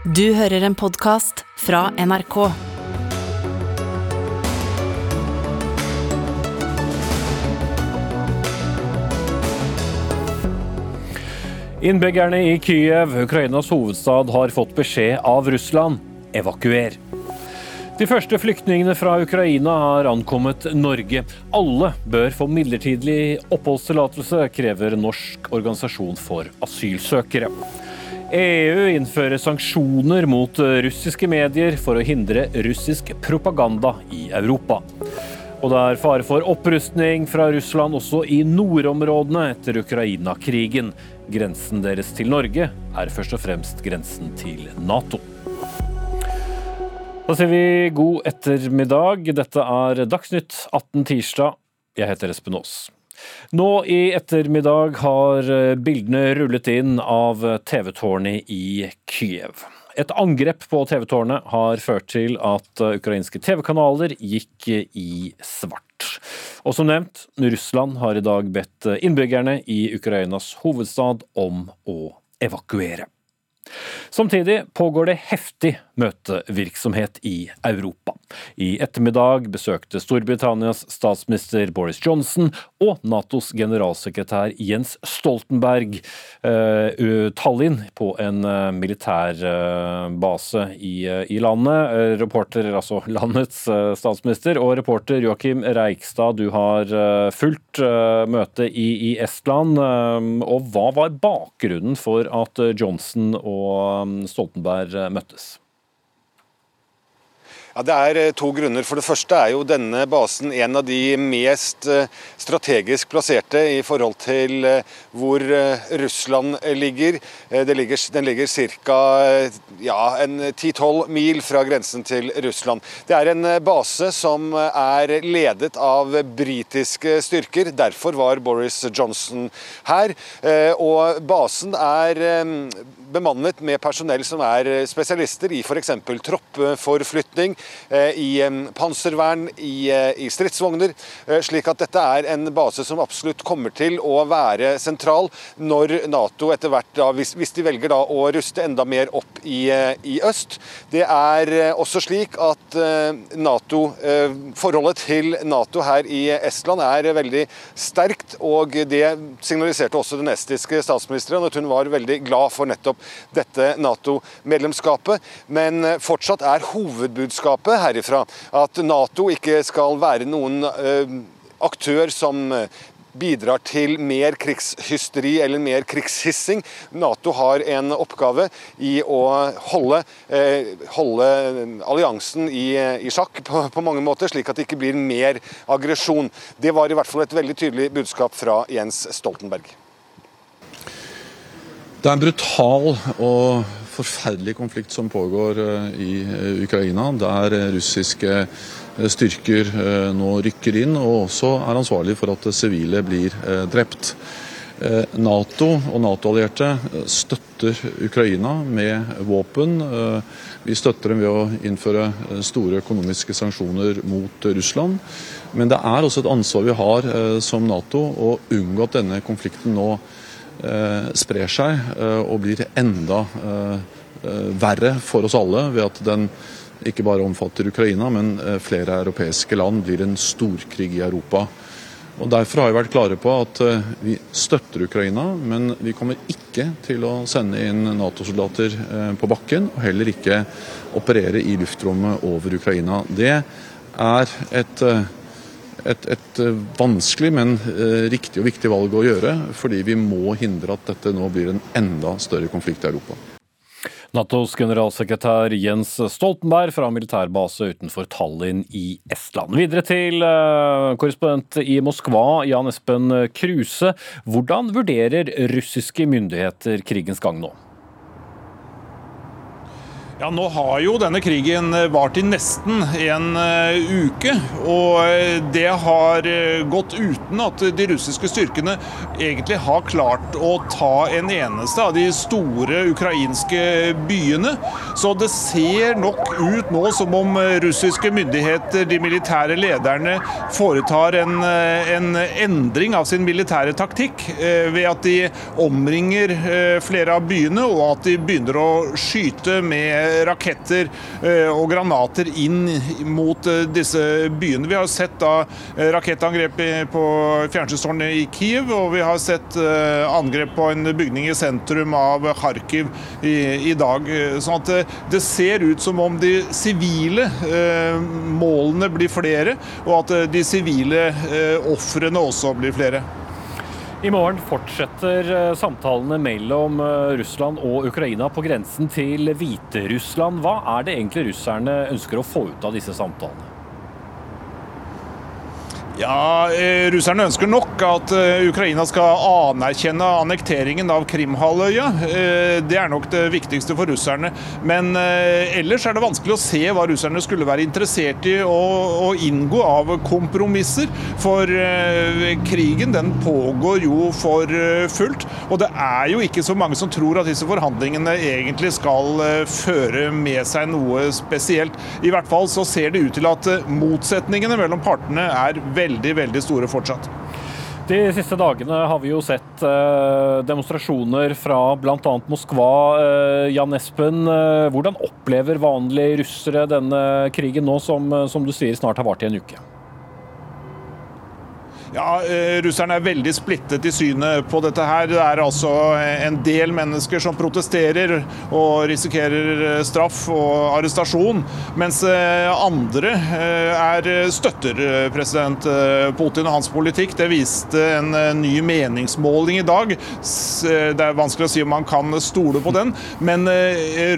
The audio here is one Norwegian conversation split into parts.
Du hører en podkast fra NRK. Innbyggerne i Kyiv, Ukrainas hovedstad, har fått beskjed av Russland evakuer. De første flyktningene fra Ukraina har ankommet Norge. Alle bør få midlertidig oppholdstillatelse, krever Norsk organisasjon for asylsøkere. EU innfører sanksjoner mot russiske medier for å hindre russisk propaganda i Europa. Og det er fare for opprustning fra Russland også i nordområdene etter Ukraina-krigen. Grensen deres til Norge er først og fremst grensen til Nato. Da sier vi god ettermiddag. Dette er Dagsnytt 18 tirsdag. Jeg heter Espen Aas. Nå i ettermiddag har bildene rullet inn av TV-tårnet i Kyiv. Et angrep på TV-tårnet har ført til at ukrainske TV-kanaler gikk i svart. Og som nevnt, Russland har i dag bedt innbyggerne i Ukrainas hovedstad om å evakuere. Samtidig pågår det heftig møtevirksomhet i Europa. I ettermiddag besøkte Storbritannias statsminister Boris Johnson og Natos generalsekretær Jens Stoltenberg uh, Tallinn på en militærbase militær uh, base i, i landet. Reporter, altså landets statsminister, og reporter Joakim Reikstad, du har fulgt møtet i, i Estland. og hva var bakgrunnen for at Johnson og Stoltenberg møttes? Ja, Det er eh, to grunner. For det første er jo denne basen en av de mest eh, strategisk plasserte i forhold til eh, hvor Russland ligger. ligger den ligger ca. Ja, 10-12 mil fra grensen til Russland. Det er en base som er ledet av britiske styrker. Derfor var Boris Johnson her. Og basen er bemannet med personell som er spesialister i f.eks. troppforflytning, Eh, i panservern, i, eh, stridsvogner. Eh, slik at dette er en base som absolutt kommer til å være sentral når Nato etter hvert, da, hvis de velger da å ruste enda mer opp i, i øst. Det er også slik at NATO, forholdet til Nato her i Estland er veldig sterkt, og det signaliserte også den estiske statsministeren at hun var veldig glad for nettopp dette Nato-medlemskapet. Men fortsatt er hovedbudskapet herifra at Nato ikke skal være noen eh, aktør som eh, bidrar til mer krigshysteri eller mer krigshissing. Nato har en oppgave i å holde, eh, holde alliansen i, i sjakk på, på, mange måter, slik at det ikke blir mer aggresjon. Det var i hvert fall et veldig tydelig budskap fra Jens Stoltenberg. Det er en brutal og forferdelig konflikt som pågår eh, i eh, Ukraina, der eh, russiske styrker nå rykker inn og også er ansvarlig for at sivile blir drept. Nato og Nato-allierte støtter Ukraina med våpen. Vi støtter dem ved å innføre store økonomiske sanksjoner mot Russland. Men det er også et ansvar vi har som Nato å unngå at denne konflikten nå sprer seg og blir enda Eh, verre for oss alle ved at den ikke bare omfatter Ukraina, men eh, flere europeiske land blir en storkrig i Europa. Og Derfor har vi vært klare på at eh, vi støtter Ukraina, men vi kommer ikke til å sende inn Nato-soldater på bakken, og heller ikke operere i luftrommet over Ukraina. Det er et, et, et vanskelig, men riktig og viktig valg å gjøre, fordi vi må hindre at dette nå blir en enda større konflikt i Europa. Natos generalsekretær Jens Stoltenberg fra militærbase utenfor Tallinn i Estland. Videre til uh, korrespondent i Moskva, Jan Espen Kruse. Hvordan vurderer russiske myndigheter krigens gang nå? Ja, Nå har jo denne krigen eh, vart i nesten en uh, uke. Og eh, det har gått uten at de russiske styrkene egentlig har klart å ta en eneste av de store ukrainske byene. Så det ser nok ut nå som om russiske myndigheter, de militære lederne, foretar en, en endring av sin militære taktikk ved at de omringer flere av byene, og at de begynner å skyte med raketter eh, og granater inn mot eh, disse byene. Vi har sett da eh, rakettangrep på fjernsynstårnet i Kiev, og vi har sett angrep på en bygning i sentrum av Kharkiv i, i dag. Sånn at det ser ut som om de sivile målene blir flere, og at de sivile ofrene også blir flere. I morgen fortsetter eh, samtalene mellom eh, Russland og Ukraina på grensen til Hviterussland. Hva er det egentlig russerne ønsker å få ut av disse samtalene? Ja, eh, Russerne ønsker nok at eh, Ukraina skal anerkjenne annekteringen av Krimhalvøya. Eh, det er nok det viktigste for russerne. Men ellers er det vanskelig å se hva russerne skulle være interessert i å, inngå av kompromisser. For krigen den pågår jo for fullt. Og det er jo ikke så mange som tror at disse forhandlingene egentlig skal føre med seg noe spesielt. I hvert fall så ser det ut til at motsetningene mellom partene er veldig veldig, veldig store fortsatt. De siste dagene har vi jo sett eh, demonstrasjoner fra bl.a. Moskva. Eh, Jan Espen, eh, hvordan opplever vanlige russere denne krigen nå, som, som du sier snart har vart i en uke? Ja, eh, Russerne er veldig splittet i synet på dette. her. Det er altså en del mennesker som protesterer og risikerer eh, straff og arrestasjon, mens eh, andre er støtter president Putin og hans politikk. Det viste en ny meningsmåling i dag. Det er vanskelig å si om man kan stole på den, men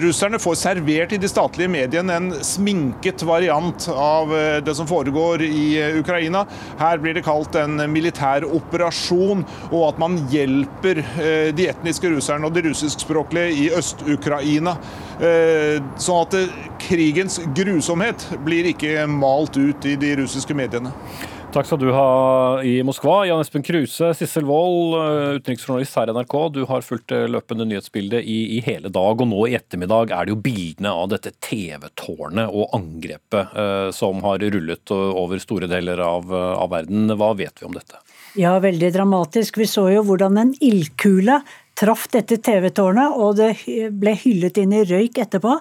russerne får servert i de statlige mediene en sminket variant av det som foregår i Ukraina. Her blir det kalt en militær operasjon, og at man hjelper eh, de etniske russerne og de russiskspråklige i Øst-Ukraina. Eh, sånn at eh, krigens grusomhet blir ikke malt ut i de russiske mediene. Takk skal du ha i Moskva. Jan Espen Kruse, Sissel Wold, utenriksjournalist her i NRK. Du har fulgt løpende nyhetsbildet i, i, hele dag, og nå i ettermiddag er det jo bildene av dette TV-tårnet og angrepet eh, som har rullet over store deler av, av verden. Hva vet vi om dette? Ja, veldig dramatisk. Vi så jo hvordan en ildkule traff dette TV-tårnet, og det ble hyllet inn i røyk etterpå.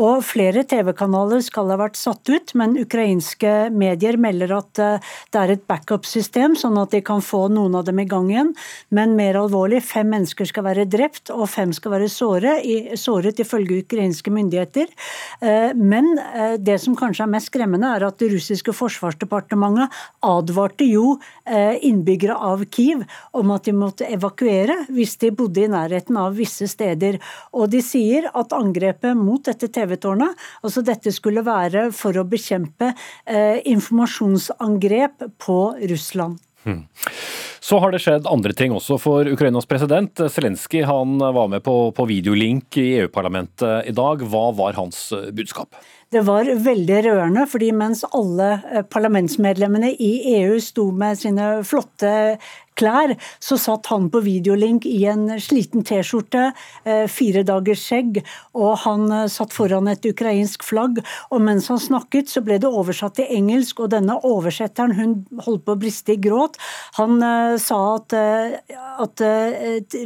Og flere TV-kanaler skal ha vært satt ut, men ukrainske medier melder at eh, det er et backup-system, sånn at de kan få noen av dem i gang igjen. Men mer alvorlig, fem mennesker skal være drept, og fem skal være såret, såret ifølge ukrainske myndigheter. Eh, men eh, det som kanskje er mest skremmende, er at det russiske forsvarsdepartementet advarte jo innbyggere av Kiev om at de måtte evakuere hvis de bodde bodde i nærheten av visse steder. Og de sier at angrepet mot dette TV-tårnet, altså dette skulle være for å bekjempe eh, informasjonsangrep på Russland. Hmm. Så har det skjedd andre ting også for Ukrainas president. Zelenskyj var med på, på videolink i EU-parlamentet i dag. Hva var hans eh, budskap? Det var veldig rørende, fordi mens alle eh, parlamentsmedlemmene i EU sto med sine flotte klær, så satt han på videolink i en sliten T-skjorte, eh, fire dagers skjegg, og han eh, satt foran et ukrainsk flagg. Og mens han snakket, så ble det oversatt til engelsk, og denne oversetteren hun holdt på å briste i gråt. Han uh, sa at, at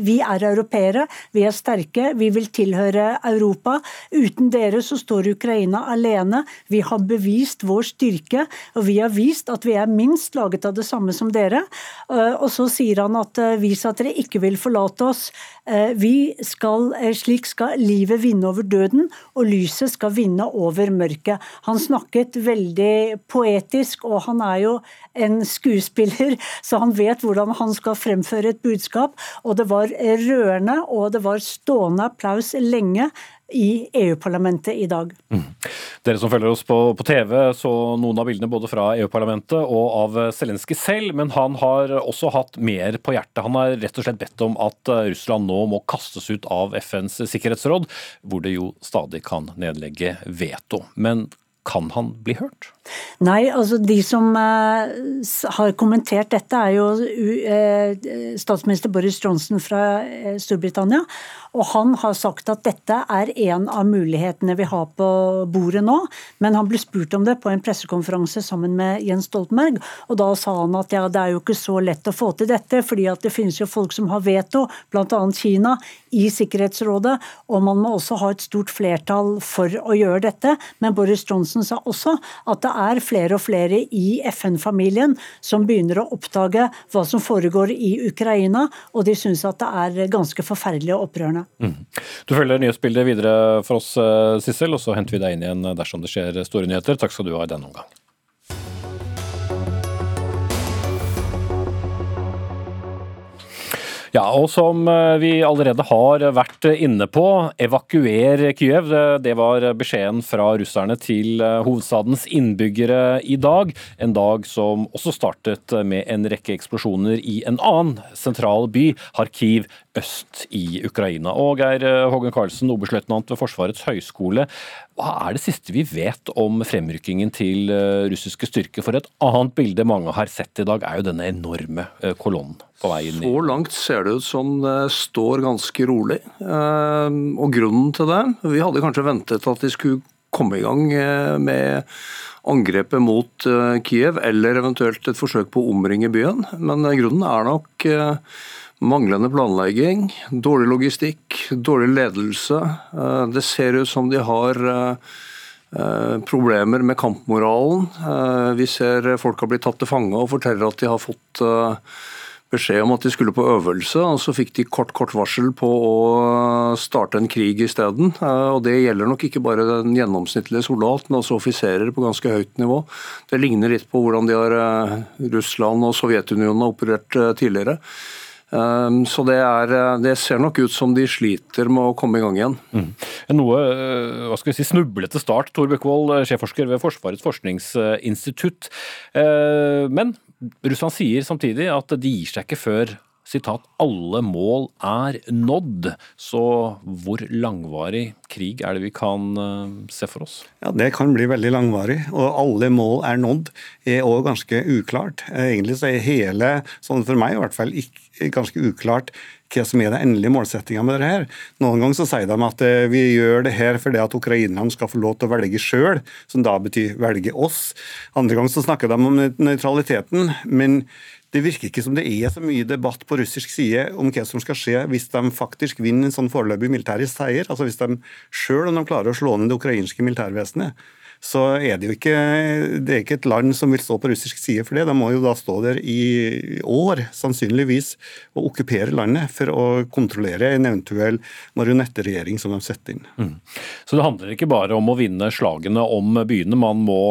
vi er europeere, vi er sterke, vi vil tilhøre Europa. Uten dere så står Ukraina alene. Vi har bevist vår styrke, og vi har vist at vi er minst laget av det samme som dere. og så sier han at eh, vis at dere ikke vil forlate oss. Eh, vi skal, eh, slik skal livet vinne over døden, og lyset skal vinne over mørket. Han snakket veldig poetisk, og han er jo en skuespiller, så han vet hvordan han skal fremføre et budskap. Og det var rørende, og det var stående applaus lenge i EU-parlamentet i dag. Mm. Dere som følger oss på, på, TV, så noen av bildene både fra EU-parlamentet og av Zelenskyj selv, men han har også hatt mer på hjertet. Han har rett og slett bedt om at Russland nå må kastes ut av FNs sikkerhetsråd, hvor det jo stadig kan nedlegge veto. Men kan han bli hørt? Nei, altså de som eh, har kommentert dette er jo uh, statsminister Boris Johnson fra uh, Storbritannia. Og han har sagt at dette er en av mulighetene vi har på bordet nå. Men han ble spurt om det på en pressekonferanse sammen med Jens Stoltenberg. Og da sa han at ja, det er jo ikke så lett å få til dette, fordi at det finnes jo folk som har veto, bl.a. Kina, i Sikkerhetsrådet. Og man må også ha et stort flertall for å gjøre dette. Men Boris Johnson sa også at det er flere og flere i FN-familien som begynner å oppdage hva som foregår i Ukraina, og de syns at det er ganske forferdelig og opprørende. Mm. Du følger nyhetsbildet videre for oss, eh, Sissel, og så henter vi deg inn igjen dersom det skjer store nyheter. Takk skal du ha i denne omgang. Ja, og som eh, vi allerede har vært inne på, evakuer Kyiv. Det var beskjeden fra russerne til eh, hovedstadens innbyggere i dag. En dag som også startet med en rekke eksplosjoner i en annen sentral by, Kharkiv øst i Ukraina. Og Geir Hågen Karlsen, oberstløytnant ved Forsvarets høgskole. Hva er det siste vi vet om fremrykkingen til eh, russiske styrker? For et annet bilde mange har sett i dag, er jo denne enorme eh, kolonnen på vei inn i Så langt ser det ut som det står ganske rolig. Eh, og grunnen til det Vi hadde kanskje ventet at de skulle komme i gang med angrepet mot Kiev, eller eventuelt et forsøk på å omringe byen. Men grunnen er nok Manglende planlegging, dårlig logistikk, dårlig ledelse. Eh, det ser ut som de har eh, eh, problemer med kampmoralen. Vi ser folk har blitt tatt til fange og forteller at de har fått beskjed om at de skulle på øvelse, og så fikk de kort kort varsel på å starte en krig isteden. Og Det gjelder nok ikke bare den gjennomsnittlige soldat, men også offiserer på ganske høyt nivå. Det ligner litt på hvordan de har Russland og Sovjetunionen har operert tidligere. Ehm, så det, er, eh, det, ser nok ut som de sliter med å komme i gang igjen. Mm. Noe eh, hva skal vi si, snublete start, Tor Bøkvold, eh, sjefforsker ved Forsvarets forskningsinstitutt. Men Russland sier samtidig at de gir seg ikke før sitat, alle mål er nådd. Så hvor langvarig krig er det vi kan uh, se for oss? Ja, Det kan bli veldig langvarig. Og alle mål er nådd er òg ganske uklart. Egentlig så er hele, sånn for meg i hvert fall, ganske uklart hva som er den endelige målsettinga med det her. Noen ganger så sier de at eh, vi gjør det her fordi at ukrainerne skal få lov til å velge sjøl, som da betyr velge oss. Andre ganger så snakker de om nøytraliteten. men det virker ikke som det er så mye debatt på russisk side om hva som skal skje hvis de faktisk vinner en sånn foreløpig militær seier. Altså hvis de sjøl, om de klarer å slå ned det ukrainske militærvesenet, så er det jo ikke, det er ikke et land som vil stå på russisk side for det. De må jo da stå der i år, sannsynligvis, og okkupere landet for å kontrollere en eventuell marionetteregjering som de setter inn. Mm. Så det handler ikke bare om å vinne slagene om byene, man må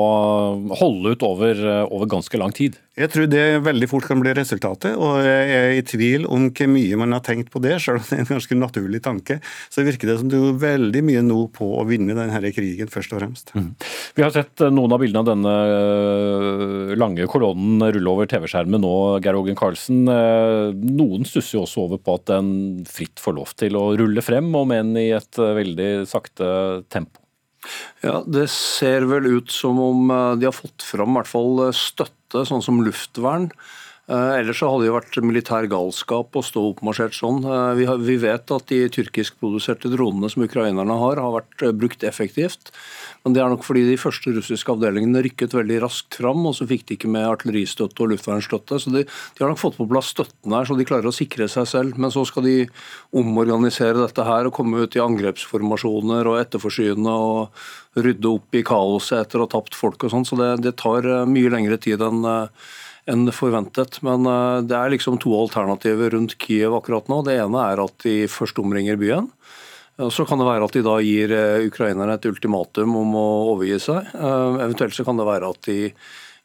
holde ut over, over ganske lang tid? Jeg tror det veldig fort kan bli resultatet, og jeg er i tvil om hvor mye man har tenkt på det, selv om det er en ganske naturlig tanke. Så virker det som du gjør veldig mye nå på å vinne denne krigen, først og fremst. Mm. Vi har sett eh, noen av bildene av denne eh, lange kolonnen rulle over TV-skjermen nå, Geir Ågen Karlsen. Eh, noen stusser jo også over på at den fritt får lov til å rulle frem, om enn i et veldig sakte tempo. Ja, Det ser vel ut som om de har fått fram i hvert fall støtte, sånn som luftvern. Eh, ellers så hadde det vært militær galskap å stå oppmarsjert sånn. Eh, vi, vet at de tyrkiskproduserte dronene som ukrainerne har, har vært eh, brukt effektivt. Men det er nok fordi de første russiske avdelingene rykket veldig raskt fram, og så fikk de ikke med artilleristøtte og luftvernstøtte. Så de, de, har nok fått på plass støtten her, så de klarer å sikre seg selv. Men så skal de omorganisere dette her og komme ut i angrepsformasjoner og etterforsyne og rydde opp i kaoset etter å ha tapt folk og sånn. Så det, det tar mye lengre tid enn enn forventet. Men eh, det er liksom to alternativer rundt Kiev akkurat nå. Det ene er at de først omringer byen. Så kan det være at de da gir eh, ukrainerne et ultimatum om å overgi seg. Eh, eventuelt så kan det være at de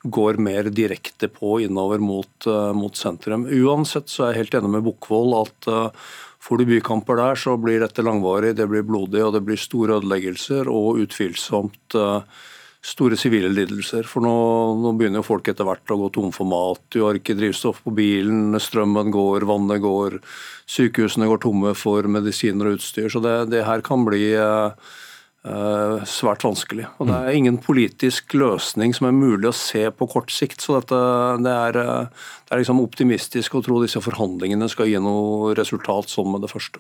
går mer direkte på innover mot, mot sentrum. Uansett så er jeg helt enig med Bukkvold at Får du bykamper der, så blir dette langvarig, det blir blodig og det blir store ødeleggelser og utvilsomt uh, store sivile lidelser. For nå, nå, begynner jo folk etter hvert å gå tom for mat. Du har ikke drivstoff på bilen, strømmen går, vannet går. Sykehusene går tomme for medisiner og utstyr. Så det, det her kan bli Eh, svært vanskelig. Og Det er ingen politisk løsning som er mulig å se på kort sikt. så dette, det, er, eh, det er liksom optimistisk å tro disse forhandlingene skal gi noe resultat sånn med det første.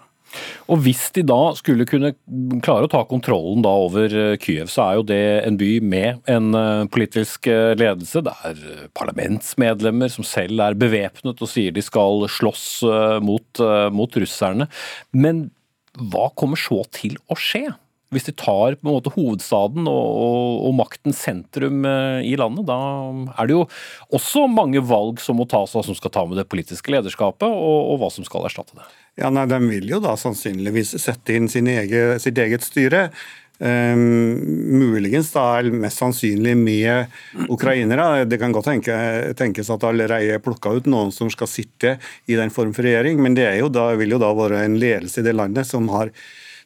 Og Hvis de da skulle kunne klare å ta kontrollen da over eh, Kyiv, så er jo det en by med en politisk ledelse. Det er parlamentsmedlemmer som selv er bevæpnet og sier de skal slåss mot, mot russerne. Men hva kommer så til å skje? Hvis de tar på en måte hovedstaden og, og, og maktens sentrum eh, i landet, da er det jo også mange valg som må tas, hva som skal ta med det politiske lederskapet, og, og hva som skal erstatte det. Ja, nei, De vil jo da sannsynligvis sette inn egen, sitt eget styre. Um, muligens da er mest sannsynlig med ukrainere. Det kan godt tenke, tenkes at det allerede er plukka ut noen som skal sitte i den form for regjering, men det jo da, vil jo da være en ledelse i det landet som har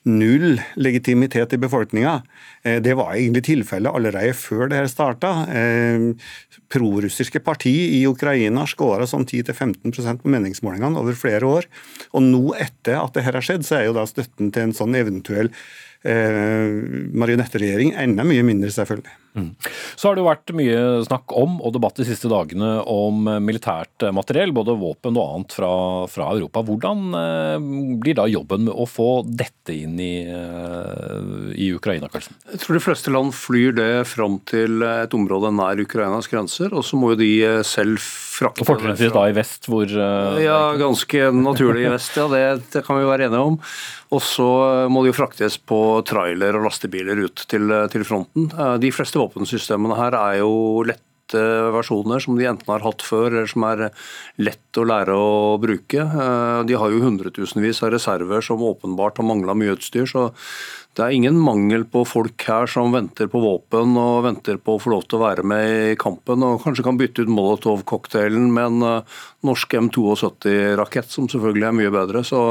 null legitimitet i befolkninga. Eh, det var egentlig tilfellet allerede før det her starta. Eh, prorussiske parti i Ukraina skåra sånn 10-15% på meningsmålingene over flere år. Og nå etter at det her har skjedd, så er jo da støtten til en sånn eventuell marionetteregjering enda mye mindre, selvfølgelig. Mm. Så har det jo vært mye snakk om og debatt de siste dagene om militært materiell, både våpen og annet fra, fra Europa. Hvordan eh, blir da jobben med å få dette inn i, eh, i Ukraina, Karlsen? Jeg tror de fleste land flyr det fram til et område nær Ukrainas grenser, og så må jo de eh, selv frakte Og Fortrinnsvis da i vest, hvor Ja, ganske naturlig i vest, ja. Det, det kan vi være enige om. Og så må de jo fraktes på trailer og lastebiler ut til, til fronten. De fleste våpensystemene her er jo lette versjoner som de enten har hatt før, eller som er lett å lære å bruke. Eh, de har jo hundretusenvis av reserver som åpenbart har mangla mye utstyr. så det er ingen mangel på folk her som venter på våpen og venter på å få lov til å være med i kampen, og kanskje kan bytte ut Molotov-cocktailen med en eh, norsk M72-rakett, som selvfølgelig er mye bedre. så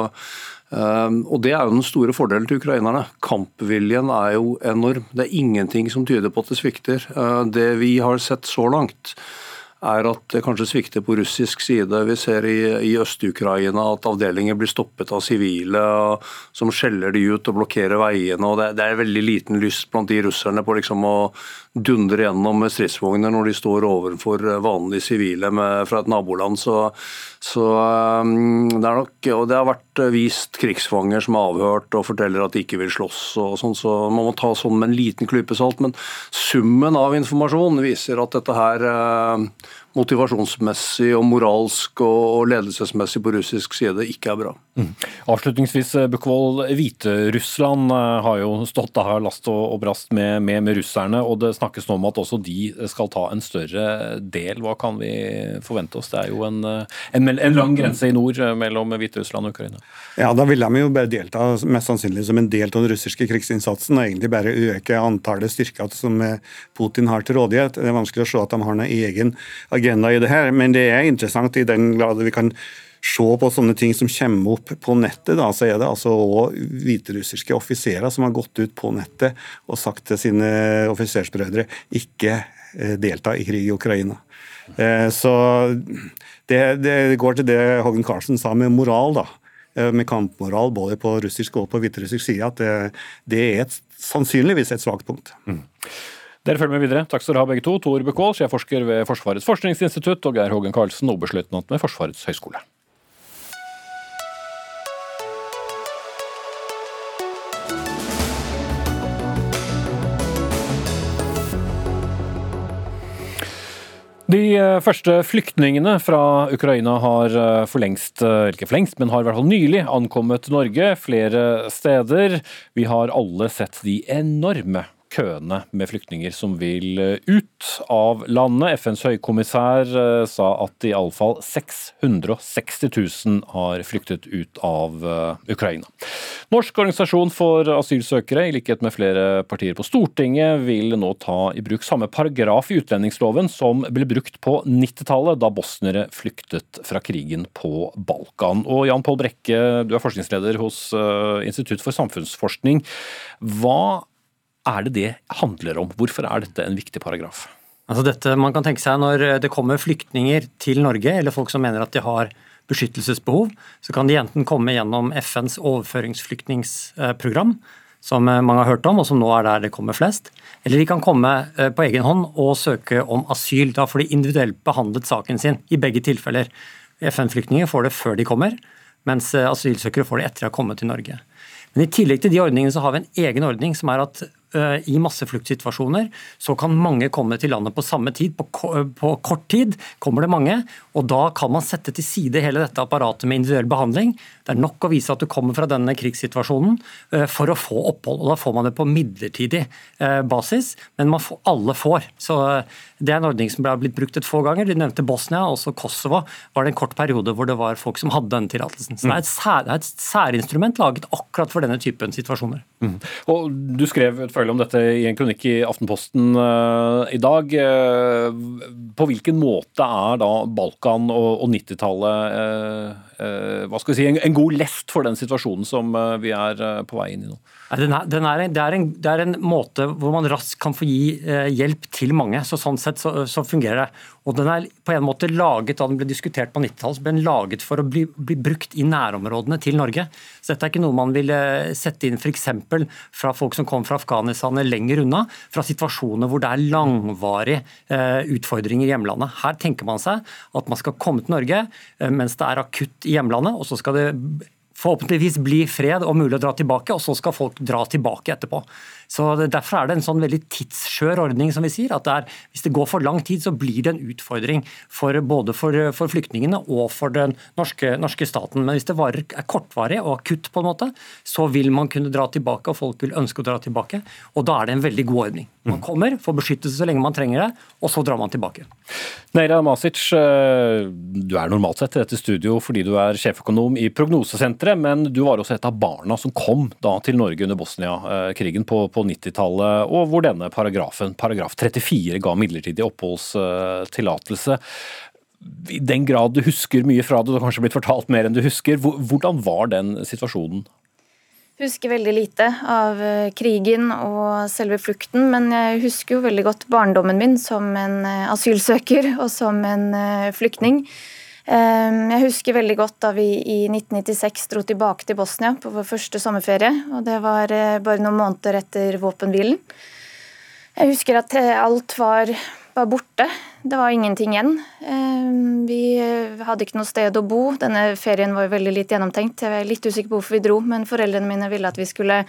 og Det er jo den store fordelen til ukrainerne. Kampviljen er jo enorm. Det er ingenting som tyder på at det svikter. Ehm, det vi har sett så langt, er at det kanskje svikter på russisk side. Vi ser i, i Øst-Ukraina at avdelinger blir stoppet av sivile som skjeller de ut og blokkerer veiene. og Det, det er veldig liten lyst blant de russerne på liksom å dundre gjennom med stridsvogner når de står overfor vanlige sivile fra et naboland. Så, så um, det er nok, og det har vært vist krigsfanger som er avhørt og forteller at de ikke vil slåss. og sånn, så Man må ta sånn med en liten klype salt. Men summen av informasjon viser at dette her motivasjonsmessig og moralsk og ledelsesmessig på russisk side ikke er bra. Mm. Avslutningsvis, eh, Bukkvold. Hviterussland eh, har jo stått der last og brast med, med, med, russerne, og det snakkes nå om at også de skal ta en større del. Hva kan vi forvente oss? Det er jo en, eh, en, en lang grense i nord mellom Hviterussland og Ukraina. Ja, Da vil de jo bare delta mest sannsynlig som en del av den russiske krigsinnsatsen, og egentlig bare øke antallet styrker som Putin har til rådighet. Det er vanskelig å se at de har noen egen agenda agenda i det her, men det er interessant i den grad vi kan se på sånne ting som kommer opp på nettet, da, så er det altså òg hviterussiske offiserer som har gått ut på nettet og sagt til sine offisersbrødre ikke eh, delta i krig i Ukraina. Eh, så det, det går til det Hågen Karlsen sa med moral, da. Eh, med kampmoral både på russisk og på hviterussisk side, at det, det er et, sannsynligvis et svakt punkt. Mm. Dere følger med videre. Takk skal dere ha begge to. Tor Bekål, sjefforsker ved Forsvarets forskningsinstitutt, og Geir Hågen Karlsen, oberstløytnant ved Forsvarets høgskole. De eh, første flyktningene fra Ukraina har eh, for lengst, eh, ikke for lengst, men har i hvert fall nylig ankommet Norge flere steder. Vi har alle sett de enorme køene med flyktninger som vil eh, ut av landet. FNs høykommissær eh, sa at iallfall 660 000 har flyktet ut av eh, Ukraina. Norsk organisasjon for asylsøkere, i likhet med flere partier på Stortinget, vil nå ta i bruk samme paragraf i utlendingsloven som ble brukt på 90-tallet, da bosnere flyktet fra krigen på Balkan. Og Jan Pål Brekke, du er forskningsleder hos Institutt for samfunnsforskning. Hva er det det handler om? Hvorfor er dette en viktig paragraf? Altså dette, man kan tenke seg Når det kommer flyktninger til Norge, eller folk som mener at de har beskyttelsesbehov, så kan de enten komme gjennom FNs overføringsflyktningsprogram, som mange har hørt om, og som nå er der det kommer flest. Eller de kan komme eh, på egen hånd og søke om asyl. Da får de individuelt behandlet saken sin i begge tilfeller. FN-flyktninger får det før de kommer, mens eh, asylsøkere får det etter å ha kommet til Norge. Men I tillegg til de ordningene så har vi en egen ordning som er at Eh, i massefluktsituasjoner så kan mange komme til landet på samme tid. På, på, kort tid kommer det mange, og da kan man sette til side hele dette apparatet med individuell behandling. Det er nok å vise at du kommer fra denne krigssituasjonen eh, for å få opphold. og Da får man det på midlertidig eh, basis, men får, alle får. Så Det er en ordning som ble blitt brukt et få ganger. Du nevnte Bosnia, også Kosovo var det en kort periode hvor det var folk som hadde denne tillatelsen. Så det er, et sær, det er et særinstrument laget akkurat for denne typen situasjoner. Mm. Og Du skrev et følge om dette i en kronikk i Aftenposten uh, i dag. Uh, på hvilken måte er da Balkan og, og 90-tallet uh, hva skal vi si, en, en, god lest for den situasjonen som vi er på vei inn i nå? Den er, den er en, det, er en, det, er en, måte hvor man raskt kan få gi hjelp til mange. så Sånn sett så, så fungerer det. Og den er på en måte laget da den ble diskutert på 90-tallet, ble den laget for å bli, bli, brukt i nærområdene til Norge. Så dette er ikke noe man ville sette inn f.eks. fra folk som kom fra Afghanistan eller lenger unna, fra situasjoner hvor det er langvarige eh, utfordringer i hjemlandet. Her tenker man seg at man skal komme til Norge eh, mens det er akutt i hjemlandet, og så skal det forhåpentligvis bli fred og mulig å dra tilbake, og så skal folk dra tilbake etterpå. Så Derfor er det en sånn veldig tidsskjør ordning, som vi sier. at det er, Hvis det går for lang tid, så blir det en utfordring for, både for, for flyktningene og for den norske, norske, staten. Men hvis det varer, er kortvarig og akutt, på en måte, så vil man kunne dra tilbake, og folk vil ønske å dra tilbake. Og da er det en veldig god ordning. Man kommer, får beskyttelse så lenge man trenger det, og så drar man tilbake. Neira Masic, eh, du er normalt sett i dette studio fordi du er sjeføkonom i Prognosesenteret, men du var også et av barna som kom da til Norge under Bosnia-krigen på på 90-tallet, og hvor denne paragrafen, paragraf 34, ga midlertidig oppholdstillatelse. I den grad du husker mye fra det, du har kanskje blitt fortalt mer enn du husker, hvordan var den situasjonen? Jeg husker veldig lite av eh, krigen og selve flukten, men jeg husker jo veldig godt barndommen min som en eh, asylsøker og som en eh, flyktning. Ehm, jeg husker veldig godt da vi i 1996 dro tilbake til Bosnia på vår første sommerferie. og Det var eh, bare noen måneder etter våpenhvilen. Jeg husker at eh, alt var, var borte. Det var ingenting igjen. Ehm, vi eh, hadde ikke noe sted å bo. Denne ferien var veldig litt gjennomtenkt. Jeg er litt usikker på hvorfor vi dro, men foreldrene mine ville at vi skulle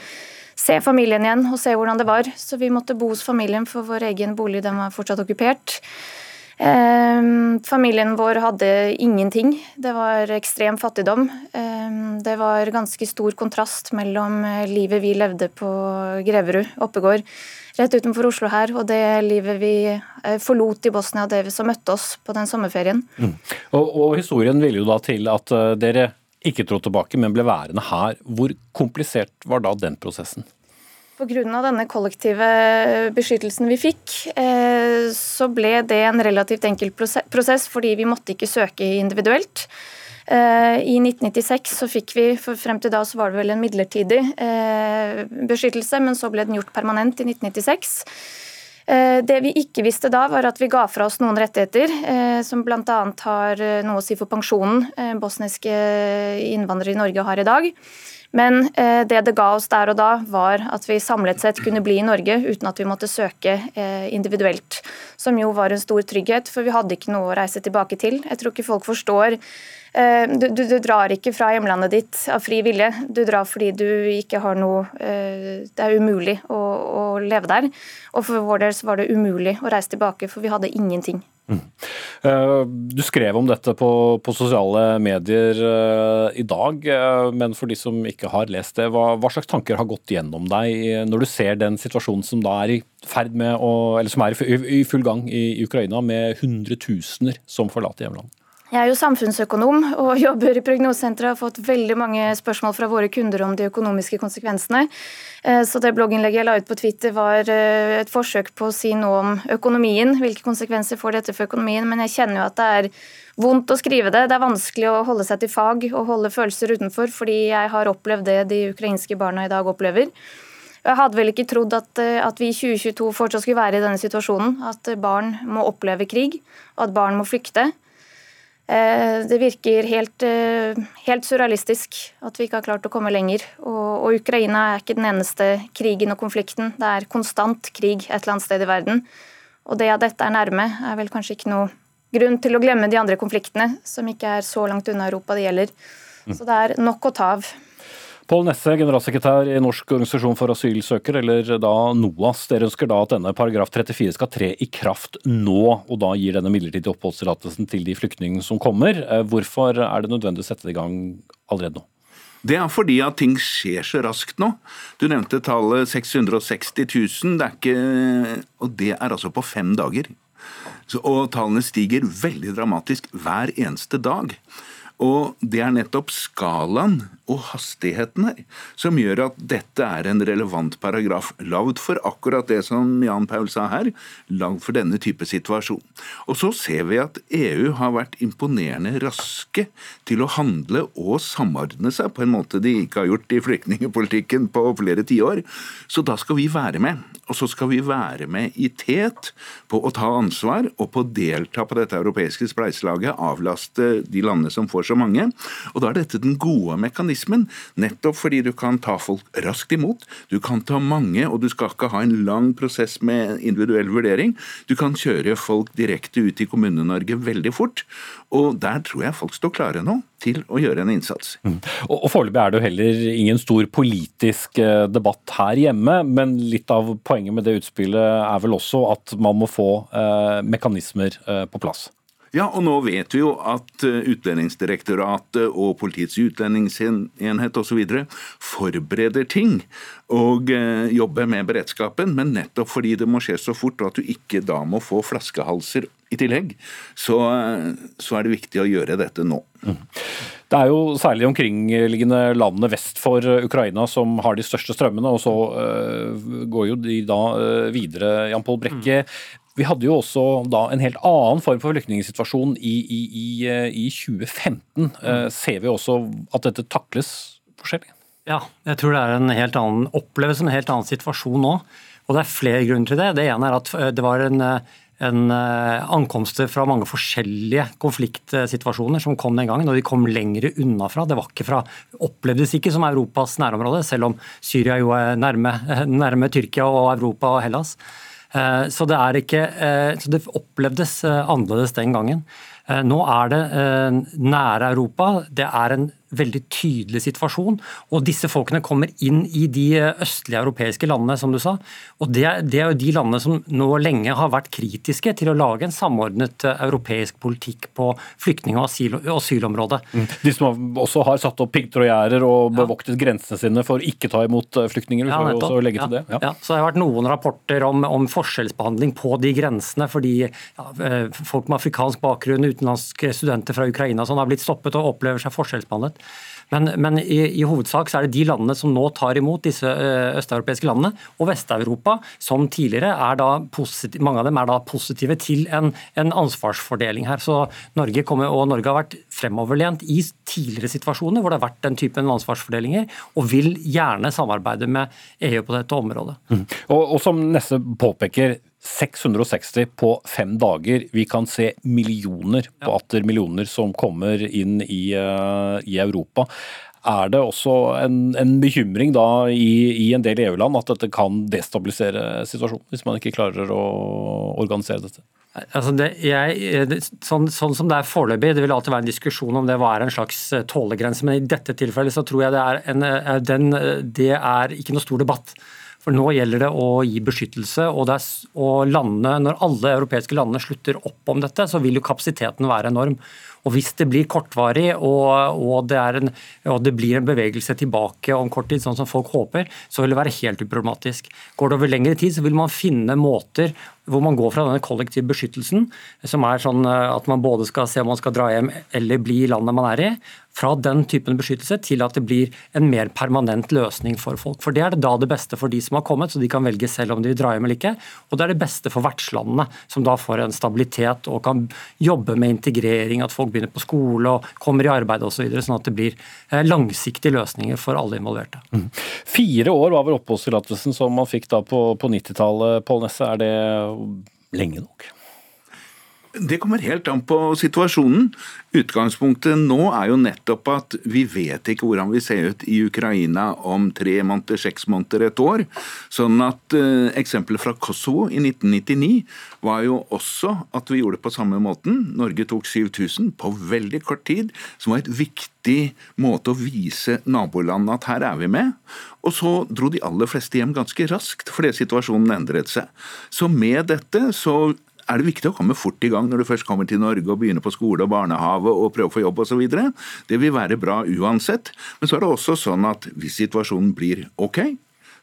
se familien igjen og se hvordan det var. Så vi måtte bo hos familien, for vår egen bolig den var fortsatt okkupert. Ehm, familien vår hadde ingenting. Det var ekstrem fattigdom. Eh, det var ganske stor kontrast mellom eh, livet vi levde på Greverud, Oppegård, rett utenfor Oslo her, og det livet vi eh, forlot i Bosnia, det som møtte oss på den sommerferien. Mm. Og, og historien ville jo da til at eh, dere ikke dro tilbake, men ble værende her. Hvor komplisert var da den prosessen? Pga. denne kollektive beskyttelsen vi fikk, eh, så ble det en relativt enkel prosess, fordi vi måtte ikke søke individuelt. Eh, I 1996 så fikk vi, for frem til da så var det vel en midlertidig eh, beskyttelse, men så ble den gjort permanent i 1996. Det vi ikke visste da, var at vi ga fra oss noen rettigheter, som bl.a. har noe å si for pensjonen bosniske innvandrere i Norge har i dag. Men eh, det det ga oss der og da, var at vi samlet sett kunne bli i Norge uten at vi måtte søke eh, individuelt. Som jo var en stor trygghet, for vi hadde ikke noe å reise tilbake til. Jeg tror ikke folk forstår du, du, du, drar ikke fra hjemlandet ditt av fri vilje. Du drar fordi du ikke har noe eh, Det er umulig å, å leve der. Og for vår del så var det umulig å reise tilbake, for vi hadde ingenting. Mm. Eh, du skrev om dette på, på sosiale medier i dag, men for de som ikke har lest det, hva, hva, slags tanker har gått gjennom deg når du ser den situasjonen som da er i ferd med å, eller som er i full gang i Ukraina, med hundretusener som forlater hjemlandet? Jeg er jo samfunnsøkonom og jobber i Prognosesenteret og har fått veldig mange spørsmål fra våre kunder om de økonomiske konsekvensene. Eh, så det blogginnlegget jeg la ut på Twitter var eh, et forsøk på å si noe om økonomien. Hvilke konsekvenser får dette for økonomien? Men jeg kjenner jo at det er vondt å skrive det. Det er vanskelig å holde seg til fag og holde følelser utenfor, fordi jeg har opplevd det de ukrainske barna i dag opplever. Jeg hadde vel ikke trodd at, eh, at, vi i 2022 fortsatt skulle være i denne situasjonen. At barn må oppleve krig, og at barn må flykte. Eh, det virker helt, eh, helt, surrealistisk at vi ikke har klart å komme lenger. Og, og, Ukraina er ikke den eneste krigen og konflikten. Det er konstant krig et eller annet sted i verden. Og det at dette er nærme, er vel kanskje ikke noe grunn til å glemme de andre konfliktene, som ikke er så langt unna Europa det gjelder. Så det er nok å ta av. Pål Nesse, generalsekretær i Norsk organisasjon for asylsøkere, eller da NOAS. Dere ønsker da at denne paragraf 34 skal tre i kraft nå, og da gir denne midlertidige oppholdstillatelsen til de flyktningene som kommer. Eh, hvorfor er det nødvendig å sette det i gang allerede nå? Det er fordi at ting skjer så raskt nå. Du nevnte tallet 660 000, det ikke, og det er altså på fem dager. Så, og tallene stiger veldig dramatisk hver eneste dag. Og det er nettopp skalaen og hastigheten her som gjør at dette er en relevant paragraf. Lagd for akkurat det som Jan Paul sa her, lagd for denne type situasjon. Og så ser vi at EU har vært imponerende raske til å handle og samordne seg på en måte de ikke har gjort i flyktningpolitikken på flere tiår. Så da skal vi være med. Og så skal vi være med i tet på å ta ansvar og på å delta på dette europeiske spleiselaget, avlaste de landene som får så mange. Og da er dette den gode mekanismen, nettopp fordi du kan ta folk raskt imot, du kan ta mange, og du skal ikke ha en lang prosess med individuell vurdering. Du kan kjøre folk direkte ut i Kommune-Norge veldig fort, og der tror jeg folk står klare nå til å gjøre en innsats. Mm. Og, og Foreløpig er det jo heller ingen stor politisk eh, debatt her hjemme, men litt av poenget med det utspillet er vel også at man må få eh, mekanismer eh, på plass? Ja, og nå vet vi jo at eh, Utlendingsdirektoratet og Politiets utlendingsenhet osv. forbereder ting og eh, jobber med beredskapen, men nettopp fordi det må skje så fort og at du ikke da må få flaskehalser i tillegg, så, eh, så er det viktig å gjøre dette nå. Mm. Det er jo særlig omkringliggende landene vest for Ukraina som har de største strømmene, og så går jo de da videre. Jan Pål Brekke, mm. Vi hadde jo også da en helt annen form for flyktningsituasjon i, i, i, i 2015. Mm. Eh, ser vi også at dette takles forskjellig? Ja, jeg tror det er en helt annen, opplevelse, en helt annen situasjon nå. Og det er flere grunner til det. Det ene er at eh, det var en, eh, en ankomster fra mange forskjellige konfliktsituasjoner som kom den gangen, og de kom lengre unna fra. Det var ikke fra, opplevdes ikke som Europas nærområde, selv om Syria jo er nærme, nærme Tyrkia og Europa og Hellas. Eh, så det, ikke, eh, så det opplevdes eh, annerledes den gangen. Nå er det nære Europa. Det er en veldig tydelig situasjon. Og disse folkene kommer inn i de østlige europeiske landene, som du sa. Og det det er, jo de landene som nå lenge har vært kritiske til å lage en samordnet eh, europeisk politikk på flyktning- og asyl, asylområdet. Mm. De som også har satt opp piggtråd og bevoktet ja. grensene sine for ikke ta imot eh, flyktninger. Ja, også legge til det. Ja. Så det har vært noen rapporter om, om forskjellsbehandling på de grensene, fordi eh, folk med afrikansk bakgrunn, utenlandske studenter fra Ukraina, som har blitt stoppet og opplever seg forskjellsbehandlet. Men, men i, i, hovedsak så er det de landene som nå tar imot disse østeuropeiske landene, og Vest-Europa, som tidligere er da positive, mange av dem er da positive til en, en ansvarsfordeling her. Så Norge, kommer, og Norge har vært fremoverlent i tidligere situasjoner hvor det har vært den typen ansvarsfordelinger, og vil gjerne samarbeide med EU på dette området. Mm. Og, og som Nesse påpeker, 660 på fem dager. Vi kan se millioner på atter millioner som kommer inn i, uh, i Europa. Er det også en, en bekymring da i, i en del EU-land at dette kan destabilisere situasjonen, hvis man ikke klarer å organisere dette? Altså det, jeg, sånn, sånn, som det er foreløpig, det vil alltid være en diskusjon om det hva er en slags eh, tålegrense, men i dette tilfellet så tror jeg det er, en, eh, den, det er ikke noe stor debatt. For nå gjelder det å gi beskyttelse, og, er, og landene, når alle europeiske landene slutter opp om dette, så vil jo kapasiteten være enorm. Og Hvis det blir kortvarig og, og, det en, og, det blir en bevegelse tilbake om kort tid, sånn som folk håper, så vil det være helt uproblematisk. Går det over lengre tid, så vil man finne måter hvor man går fra denne kollektive beskyttelsen, som er sånn eh, at man både skal se om man skal dra hjem eller bli i landet man er i, fra den typen beskyttelse til at det blir en mer permanent løsning for folk. For Det er det da det beste for de som har kommet, så de kan velge selv om de vil dra hjem eller ikke. Og det er det beste for vertslandene, som da får en stabilitet og kan jobbe med integrering, at folk begynner på skole og kommer i arbeid osv., så videre, sånn at det blir eh, langsiktige løsninger for alle involverte. Mm. Fire år var vel oppholdstillatelsen som man fikk da på, på 90-tallet, Pål Nesse. Er det lenge nok? Det kommer helt an på situasjonen. Utgangspunktet nå er jo nettopp at vi vet ikke hvordan vi ser ut i Ukraina om tre måneder, seks måneder, et år. Sånn at eh, Eksempelet fra Kosovo i 1999 var jo også at vi gjorde det på samme måten. Norge tok 7000 på veldig kort tid, som var et viktig måte å vise nabolandene at her er vi med. Og så dro de aller fleste hjem ganske raskt, fordi situasjonen endret seg. Så med dette så er det viktig å komme fort i gang når du først kommer til Norge og begynner på skole og barnehage og prøve å få jobb osv. Det vil være bra uansett. Men så er det også sånn at hvis situasjonen blir ok,